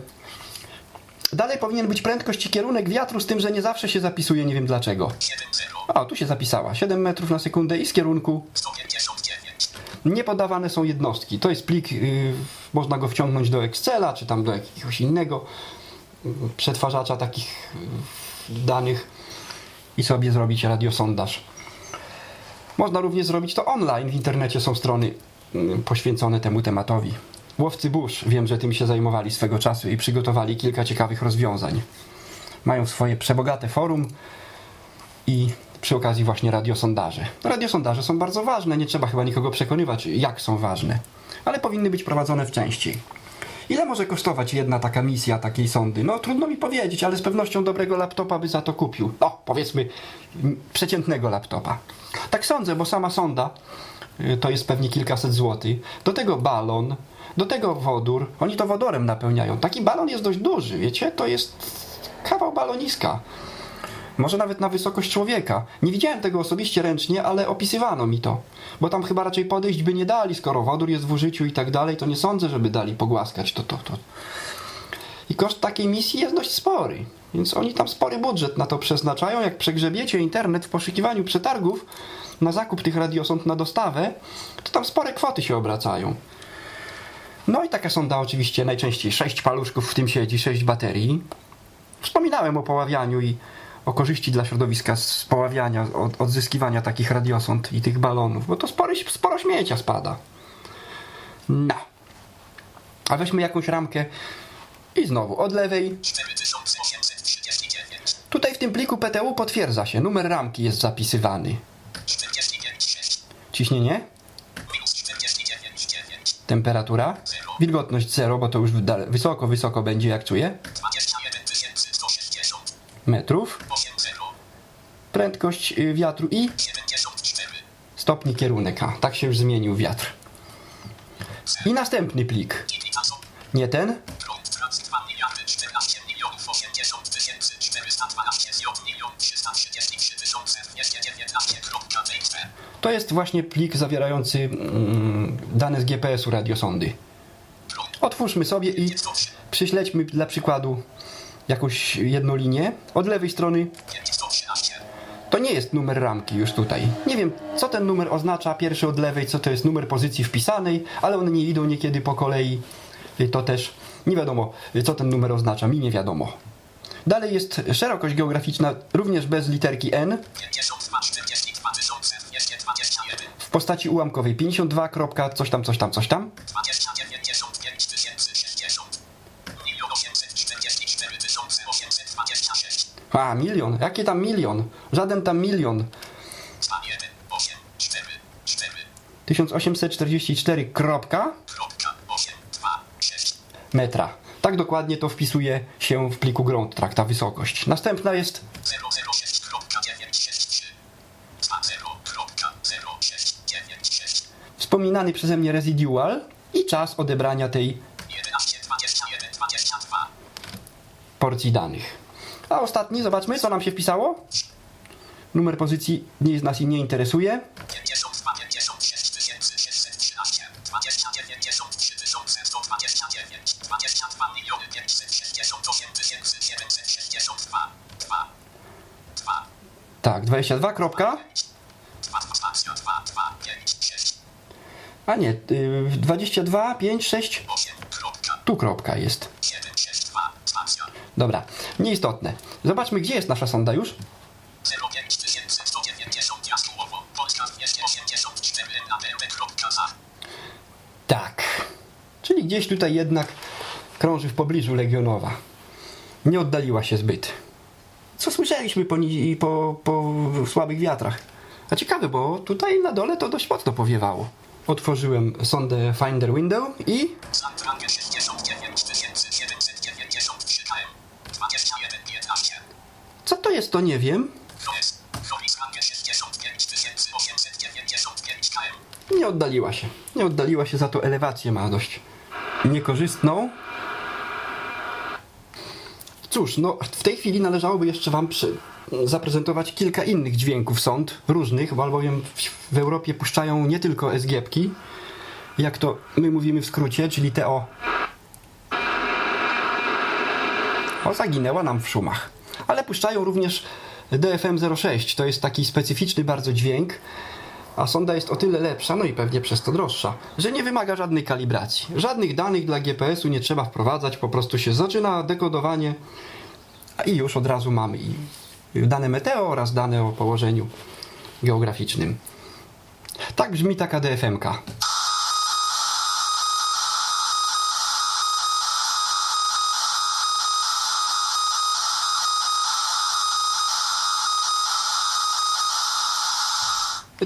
Dalej powinien być prędkość i kierunek wiatru, z tym, że nie zawsze się zapisuje, nie wiem dlaczego. 7,0. O, tu się zapisała. 7 metrów na sekundę i z kierunku 159. nie podawane są jednostki. To jest plik, yy, można go wciągnąć do Excela, czy tam do jakiegoś innego yy, przetwarzacza takich yy, danych i sobie zrobić radiosondaż. Można również zrobić to online. W internecie są strony yy, poświęcone temu tematowi. Łowcy burz, wiem, że tym się zajmowali swego czasu i przygotowali kilka ciekawych rozwiązań. Mają swoje przebogate forum i przy okazji właśnie radiosondaże. Radiosondaże są bardzo ważne, nie trzeba chyba nikogo przekonywać, jak są ważne, ale powinny być prowadzone w częściej. Ile może kosztować jedna taka misja takiej sondy? No trudno mi powiedzieć, ale z pewnością dobrego laptopa by za to kupił. No, powiedzmy m, przeciętnego laptopa. Tak sądzę, bo sama sonda y, to jest pewnie kilkaset złotych. Do tego balon, do tego wodór. Oni to wodorem napełniają. Taki balon jest dość duży, wiecie? To jest kawał baloniska. Może nawet na wysokość człowieka. Nie widziałem tego osobiście ręcznie, ale opisywano mi to. Bo tam chyba raczej podejść by nie dali, skoro wodór jest w użyciu i tak dalej, to nie sądzę, żeby dali pogłaskać to, to, to. I koszt takiej misji jest dość spory. Więc oni tam spory budżet na to przeznaczają. Jak przegrzebiecie internet w poszukiwaniu przetargów na zakup tych radiosond na dostawę, to tam spore kwoty się obracają. No i taka sonda oczywiście najczęściej 6 paluszków w tym siedzi, 6 baterii. Wspominałem o poławianiu i o korzyści dla środowiska z poławiania, od, odzyskiwania takich radiosond i tych balonów, bo to spory, sporo śmiecia spada. No. A weźmy jakąś ramkę i znowu od lewej. 4839. Tutaj w tym pliku PTU potwierdza się, numer ramki jest zapisywany. 49,6. Ciśnienie, Minus 49,9. temperatura, wilgotność 0, bo to już wysoko, wysoko będzie jak czuję, 21 160. metrów, 80. prędkość y, wiatru i 74. stopni kierunek. Tak się już zmienił wiatr. I następny plik. Nie ten, Grunt tranzyt 2 miliardy 14 milionów 80 tysięcy 412 z milion 333 tysiące 219.txt. to jest właśnie plik zawierający mm, dane z GPS-u radiosondy. Otwórzmy sobie i przyśledźmy dla przykładu jakąś jedną linię. Od lewej strony 513. to nie jest numer ramki już tutaj. Nie wiem, co ten numer oznacza, pierwszy od lewej, co to jest numer pozycji wpisanej, ale one nie idą niekiedy po kolei. Y, To też nie wiadomo, y, co ten numer oznacza, mi nie wiadomo. Dalej jest szerokość geograficzna, również bez literki N, 52 42 221. w postaci ułamkowej 52. kropka coś tam, coś tam, coś tam. 295 A, milion. Jaki tam milion? Żaden tam milion. 2 1 8 4 4 1844. Kropka kropka 8 2 6. metra. Tak dokładnie to wpisuje się w pliku ground track, ta wysokość. Następna jest 006.963 20.069 wspominany przeze mnie residual i czas odebrania tej 11 21 22 porcji danych. A ostatni, zobaczmy, co nam się wpisało. Numer pozycji nie, nas i nie interesuje. 52 56 613 20 93 129 22 miliony 568 762 2 2 Tak, 22. Kropka. 2 2 2 2 5 6 A nie, yy, 22, 5, 6. 8 kropka Tu kropka jest. Dobra, nieistotne. Zobaczmy, gdzie jest nasza sonda już. 05 190 jasłowo Polska 284 na Tak. Czyli gdzieś tutaj jednak krąży w pobliżu Legionowa. Nie oddaliła się zbyt. Co słyszeliśmy po, po, po słabych wiatrach? A ciekawe, bo tutaj na dole to dość mocno powiewało. Otworzyłem sondę Finder Window i Zantrangę 69 793 km 21 15 co to jest, to nie wiem. To jest Horizontie 65 895 km Nie oddaliła się. Nie oddaliła się, za to elewację ma dość niekorzystną. Cóż, no w tej chwili należałoby jeszcze Wam przy, zaprezentować kilka innych dźwięków sąd, różnych, bo albowiem w, w Europie puszczają nie tylko SGP-ki, jak to my mówimy w skrócie, czyli te o. O, zaginęła nam w szumach. Ale puszczają również DFM 06. To jest taki specyficzny bardzo dźwięk, a sonda jest o tyle lepsza, no i pewnie przez to droższa, że nie wymaga żadnej kalibracji. Żadnych danych dla GPS-u nie trzeba wprowadzać, po prostu się zaczyna dekodowanie i już od razu mamy i dane meteo oraz dane o położeniu geograficznym. Tak brzmi taka DFM-ka.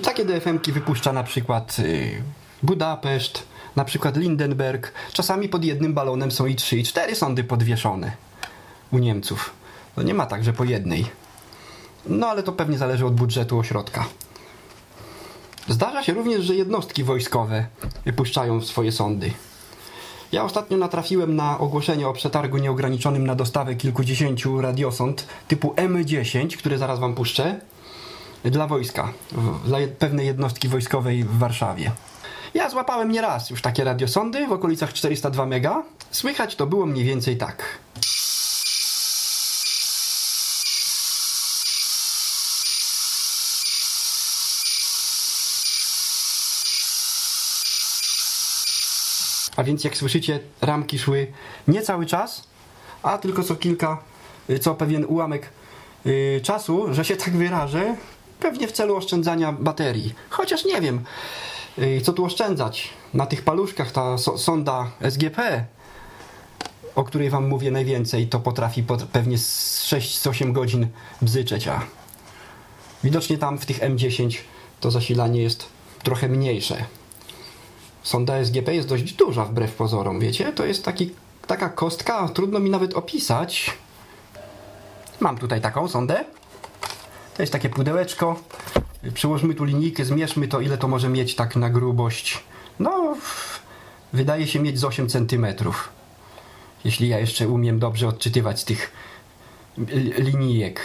Takie DFM-ki wypuszcza na przykład y, Budapeszt, na przykład Lindenberg. Czasami pod jednym balonem są i trzy, i cztery sądy podwieszone u Niemców. No nie ma tak, że po jednej. No ale to pewnie zależy od budżetu ośrodka. Zdarza się również, że jednostki wojskowe wypuszczają swoje sądy. Ja ostatnio natrafiłem na ogłoszenie o przetargu nieograniczonym na dostawę kilkudziesięciu radiosond typu M10, które zaraz wam puszczę, dla wojska, dla pewnej jednostki wojskowej w Warszawie. Ja złapałem nieraz już takie radiosondy w okolicach 402 mega. Słychać to było mniej więcej tak. A więc jak słyszycie, ramki szły nie cały czas, a tylko co kilka, co pewien ułamek y, czasu, że się tak wyrażę, pewnie w celu oszczędzania baterii. Chociaż nie wiem, y, co tu oszczędzać. Na tych paluszkach ta so, sonda SGP, o której wam mówię najwięcej, to potrafi pewnie z 6-8 godzin bzyczeć, a widocznie tam w tych M10 to zasilanie jest trochę mniejsze. Sonda SGP jest dość duża wbrew pozorom, wiecie? To jest taki, taka kostka, trudno mi nawet opisać. Mam tutaj taką sondę. To jest takie pudełeczko. Przyłożmy tu linijkę, zmierzmy to, ile to może mieć tak na grubość. No, wydaje się mieć z 8 cm. Jeśli ja jeszcze umiem dobrze odczytywać tych li- linijek.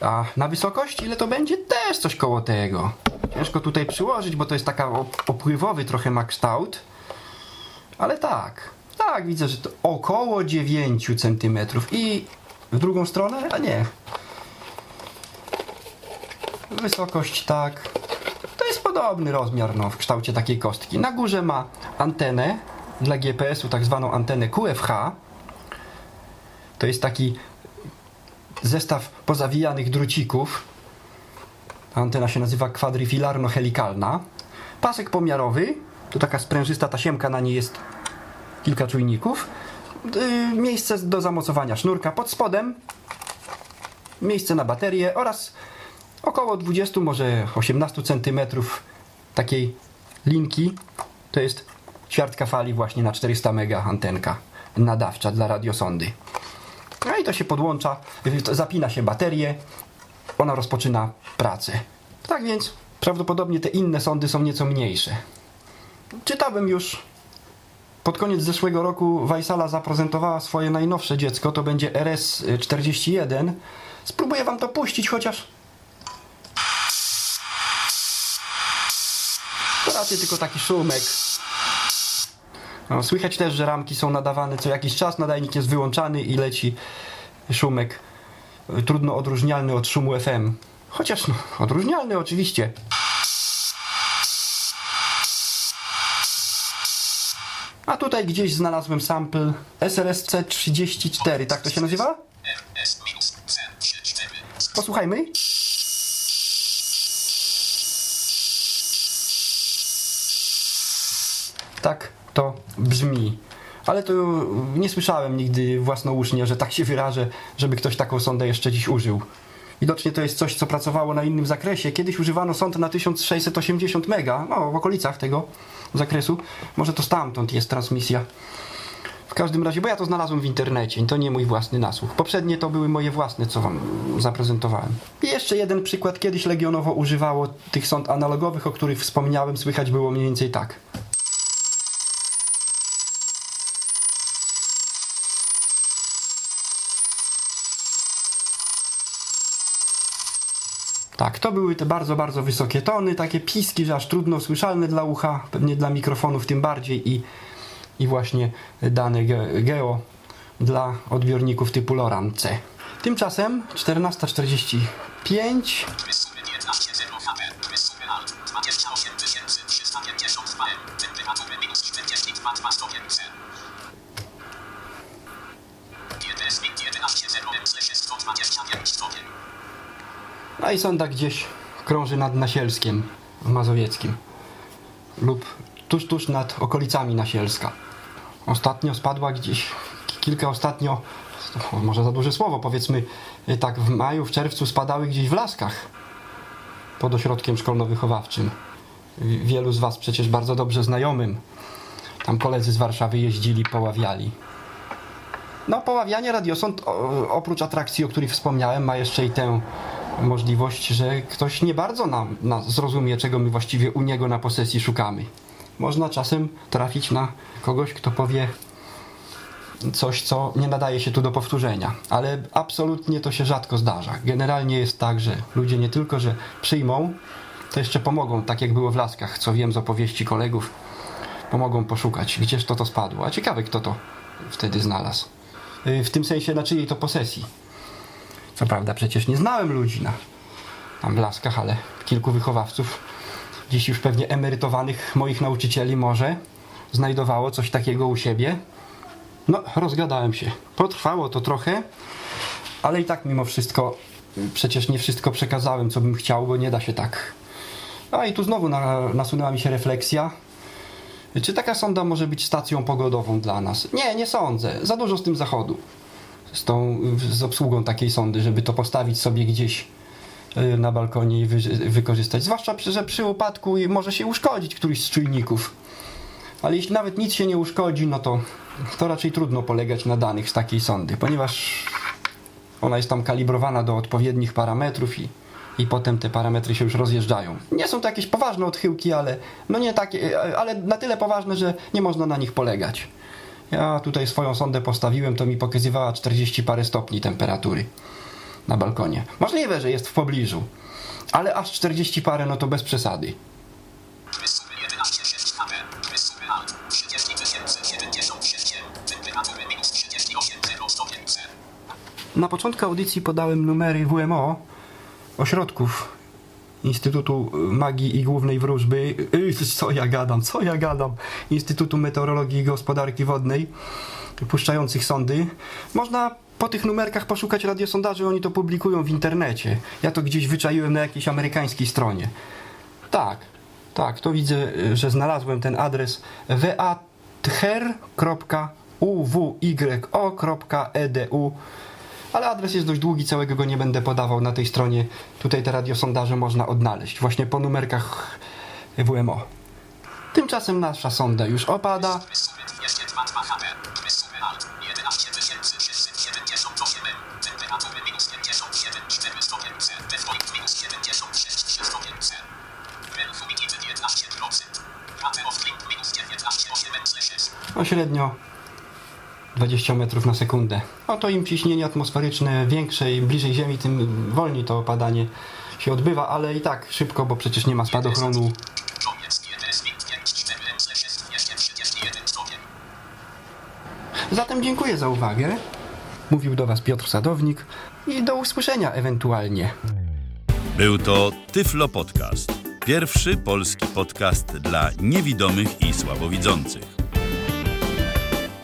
A na wysokość ile to będzie? Też coś koło tego. Ciężko tutaj przyłożyć, bo to jest taka op- opływowy trochę ma kształt. Ale tak, tak, widzę, że to około 9 cm. I w drugą stronę? A nie. Wysokość tak. To jest podobny rozmiar no, w kształcie takiej kostki. Na górze ma antenę dla GPS-u, tak zwaną antenę QFH. To jest taki zestaw pozawijanych drucików. Antena się nazywa kwadrifilarno-helikalna. Pasek pomiarowy, to taka sprężysta tasiemka, na niej jest kilka czujników. Yy, Miejsce do zamocowania sznurka pod spodem. Miejsce na baterię oraz około 20, może 18 cm takiej linki. To jest ćwiartka fali właśnie na 400 mega antenka nadawcza dla radiosondy. No i to się podłącza, zapina się baterię, ona rozpoczyna pracę. Tak więc prawdopodobnie te inne sondy są nieco mniejsze. Czytałem już pod koniec zeszłego roku Weissala zaprezentowała swoje najnowsze dziecko, to będzie RS41. Spróbuję wam to puścić, chociaż tylko taki szumek. No, słychać też, że ramki są nadawane co jakiś czas, nadajnik jest wyłączany i leci szumek trudno odróżnialny od szumu FM. Chociaż no, odróżnialny oczywiście. A tutaj gdzieś znalazłem sample SRSC 34, tak to się nazywa? RS minus C 4. Posłuchajmy. Tak to brzmi. Ale to nie słyszałem nigdy własnousznie, że tak się wyrażę, żeby ktoś taką sondę jeszcze dziś użył. Widocznie to jest coś, co pracowało na innym zakresie. Kiedyś używano sond na 1680 mega, no w okolicach tego zakresu. Może to stamtąd jest transmisja. W każdym razie, bo ja to znalazłem w internecie, to nie mój własny nasłuch. Poprzednie to były moje własne, co wam zaprezentowałem. I jeszcze jeden przykład. Kiedyś Legionowo używało tych sond analogowych, o których wspomniałem. Słychać było mniej więcej tak. Tak, to były te bardzo, bardzo wysokie tony, takie piski, że aż trudno słyszalne dla ucha, pewnie dla mikrofonów tym bardziej i, i właśnie dane ge- geo dla odbiorników typu LoRaN C. Tymczasem 14.45 Rysumy 15 0 No i sonda gdzieś krąży nad Nasielskiem w Mazowieckim lub tuż, tuż nad okolicami Nasielska. Ostatnio spadła gdzieś, kilka ostatnio, może za duże słowo, powiedzmy y, tak w maju, w czerwcu spadały gdzieś w Laskach pod ośrodkiem szkolno-wychowawczym. Wi- Wielu z Was przecież bardzo dobrze znajomym. Tam koledzy z Warszawy jeździli, poławiali. No, poławianie radiosąd oprócz atrakcji, o których wspomniałem, ma jeszcze i tę możliwość, że ktoś nie bardzo nam, na, zrozumie, czego my właściwie u niego na posesji szukamy. Można czasem trafić na kogoś, kto powie coś, co nie nadaje się tu do powtórzenia, ale absolutnie to się rzadko zdarza. Generalnie jest tak, że ludzie nie tylko, że przyjmą, to jeszcze pomogą, tak jak było w Laskach, co wiem z opowieści kolegów, pomogą poszukać, gdzież to to spadło. A ciekawe, kto to wtedy znalazł. Y, W tym sensie na czyjej to posesji. Co prawda przecież nie znałem ludzi na, tam w Laskach, ale kilku wychowawców, dziś już pewnie emerytowanych moich nauczycieli może, znajdowało coś takiego u siebie. No, rozgadałem się. Potrwało to trochę, ale i tak mimo wszystko przecież nie wszystko przekazałem, co bym chciał, bo nie da się tak. A i tu znowu na, nasunęła mi się refleksja. Czy taka sonda może być stacją pogodową dla nas? Nie, nie sądzę. Za dużo z tym zachodu. Z tą, z obsługą takiej sondy, żeby to postawić sobie gdzieś y, na balkonie i wy, wykorzystać. Zwłaszcza, że przy upadku może się uszkodzić któryś z czujników. Ale jeśli nawet nic się nie uszkodzi, no to, to raczej trudno polegać na danych z takiej sondy, ponieważ ona jest tam kalibrowana do odpowiednich parametrów i, i potem te parametry się już rozjeżdżają. Nie są to jakieś poważne odchyłki, ale no nie takie, ale na tyle poważne, że nie można na nich polegać. Ja tutaj swoją sondę postawiłem, to mi pokazywała 40 parę stopni temperatury na balkonie. Możliwe, że jest w pobliżu, ale aż 40 parę, no to bez przesady. Rysumy 11 6 HP. Rysumy alt. 30 76 M. Temperatury minus 38 0 stopni C. Na początku audycji podałem numery WMO, ośrodków Instytutu Magii i Głównej Wróżby. Yy, co ja gadam, co ja gadam? Instytutu Meteorologii i Gospodarki Wodnej, puszczających sondy. Można po tych numerkach poszukać radiosondaży, oni to publikują w internecie. Ja to gdzieś wyczaiłem na jakiejś amerykańskiej stronie. Tak, tak, to widzę, y, że znalazłem ten adres wather.uwyo.edu ale adres jest dość długi, całego go nie będę podawał na tej stronie. Tutaj te radiosondaże można odnaleźć właśnie po numerkach WMO. Tymczasem nasza sonda już opada. Rysumy 202 HP. Rysumy alt. 11 678 M. Temperatury minus 57 4 stopnie C. Default minus 76 3 stopnie C. Real humidity 11%. Rate of clean minus 19,8 M 6. No średnio 20 metrów na sekundę. No to im ciśnienie atmosferyczne większe i bliżej Ziemi, tym wolniej to opadanie się odbywa, ale i tak szybko, bo przecież nie ma spadochronu. Koniec GTS MIG 54 M 6 231 stopni. Zatem dziękuję za uwagę. Mówił do Was Piotr Sadownik i do usłyszenia ewentualnie. Był to Tyflo Podcast. Pierwszy polski podcast dla niewidomych i słabowidzących.